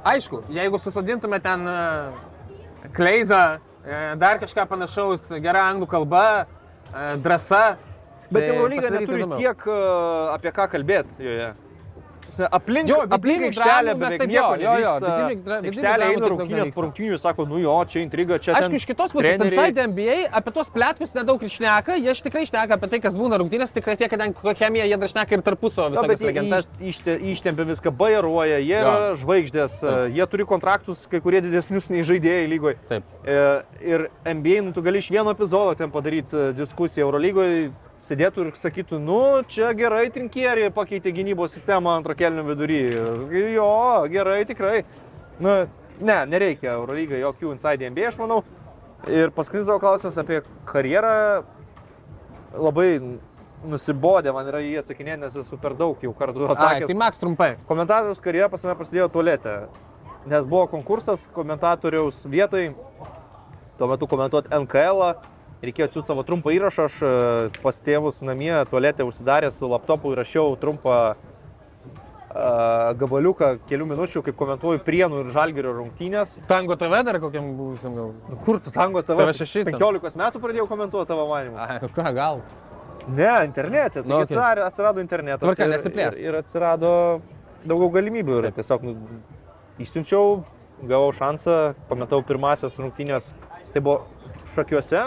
Aišku, jeigu susodintume ten e, kleizą, e, dar kažką panašaus, gera anglų kalba, e, drąsa. Bet tai Eurolyga neturi įdomiau. tiek apie ką kalbėti joje. Aplink, Jo, aplink aikštelę beveik taip, nieko jo, jo, jo, Aikštelė eina rungtynės po rungtynių, sako, nu jo, čia intriga, čia. Aišku, iš kitos pusės, Inside NBA apie tuos plėtkus nedaug ir šneka, jie tikrai šneka apie tai, kas būna rungtynės, tik tiek, kad ten chemija, jie dar šneka ir tarpusavo visokias legendas. iš- ište- ištempia viską, bairuoja, jie yra Jo. žvaigždės, Taip. jie turi kontraktus, kai kurie didesnius nei žaidėjai lygoje. Taip. Ir NBA, nu, tu gali iš vieno epizodo ten padaryti e, diskusiją Eurolygoje, sėdėtų ir sakytų, nu, čia gerai trinkieriai pakeitė gynybos sistemą antro kelnių vidury. Jo, gerai, tikrai. Nu, ne, nereikia Eurolygai jokių inside NBA, aš manau. Ir paskutinis savo klausimas apie karjerą labai nusibodė, man yra jį atsakinėti, nes esu per daug jau kartų Ai, atsakęs. tai Max trumpai. Komentatoriaus karjera pas mane prasidėjo tualete, nes buvo konkursas komentatoriaus vietai, tuo metu komentuoti NKL, -ą. Reikėjo atsiųsti savo trumpą įrašą, aš e, pas tėvus namie tualete užsidaręs su laptopu įrašiau trumpą a, gabaliuką kelių minučių, kaip komentuoju Prienų ir Žalgirio rungtynės. Tango TV dar kokiam buvusiam gal. Nu, Kur tu tango? TV6 ten. 15 metų pradėjau komentuoti tavo manimą. Ai, nu ką, gal. Ne, internete. Nu, okei. atsirado, atsirado internetas. Tvarka, ir- nesiplėsk. Ir, ir atsirado daugiau galimybių. Ir tiesiog nu, išsiunčiau, gavau šansą, komentavau pirmasias rungtynės. Tai buvo šakiuose,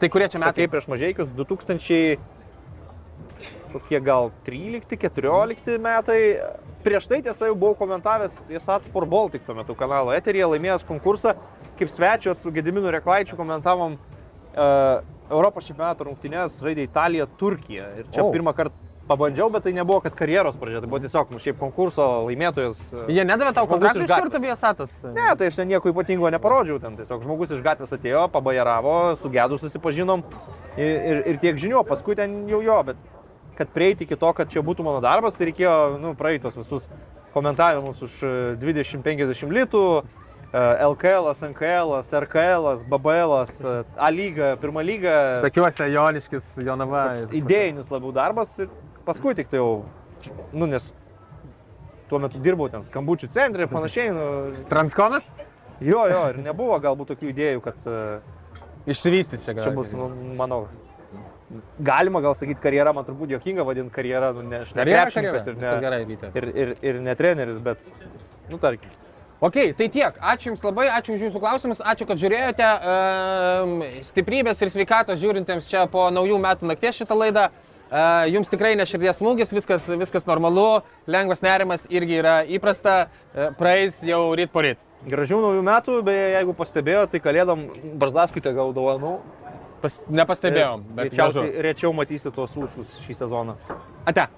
Tai kurie čia metai metai? prieš mažiekius, 2000 kokie gal 13-14 metai. prieš tai tiesa jau buvau komentavęs Jesat Sport Baltic tuo metu kanalo eteryje, laimėjęs konkursą, kaip svečias su Gediminu Reklaičiu komentavom uh, Europos čempionato rungtynės, žaidė Italija, Turkija. Ir čia oh. pirmą kartą pabandžiau, bet tai nebuvo, kad karjeros pradžia, tai buvo tiesiog, nu, šiaip konkurso laimėtojas. e, Jie nedavė tau Žmogus kontraktų iš iš karto Viesatas? Ne, tai aš ten nieko ypatingo neparodžiau, ten tiesiog žmogus iš gatvės atėjo, pabajaravo, su gedu susipažinom ir, ir, ir tiek žinių, paskui ten jau jo, bet kad prieiti iki to, kad čia būtų mano darbas, tai reikėjo nu, praeitos visus komentavimus už e, 20-50 litų, e, LKL, NKL, RKL, BBL, e, A lyga, pirma lyga, Sakiuosi, Joniškis, Jonava. idėjinis labiau darbas ir paskui tik tai jau, nu, nes tuo metu dirbau ten skambučių centre ir panašiai, nu, Transkomas? Jo, jo, ir nebuvo galbūt tokių idėjų, kad e, Išsivystys čia čia gal. bus, nu, manau, galima gal sakyti karjera, man turbūt jokinga vadinti karjerą, nu, ne, aš ne krepšininkas ir ne, Gerai, ir, ir, ir ne treneris, bet, nu, tarkim. Ok, tai tiek. Ačiū Jums labai, ačiū už Jūsų klausimus, ačiū, kad žiūrėjote. Um, stiprybės ir sveikatos žiūrintiems čia po naujų metų nakties šitą laidą. Jums tikrai neširdies smūgis, viskas, viskas normalu, lengvas nerimas irgi yra įprasta, uh, praeis jau ryt po ryt. Gražių naujų metų, beje, jeigu pastebėjo, tai kalėdom Barzdaskutė gal dovanų. Pas, nepastebėjom, bet Greičiausiai rečiau matysi tuos ūsus šį sezoną. Ate.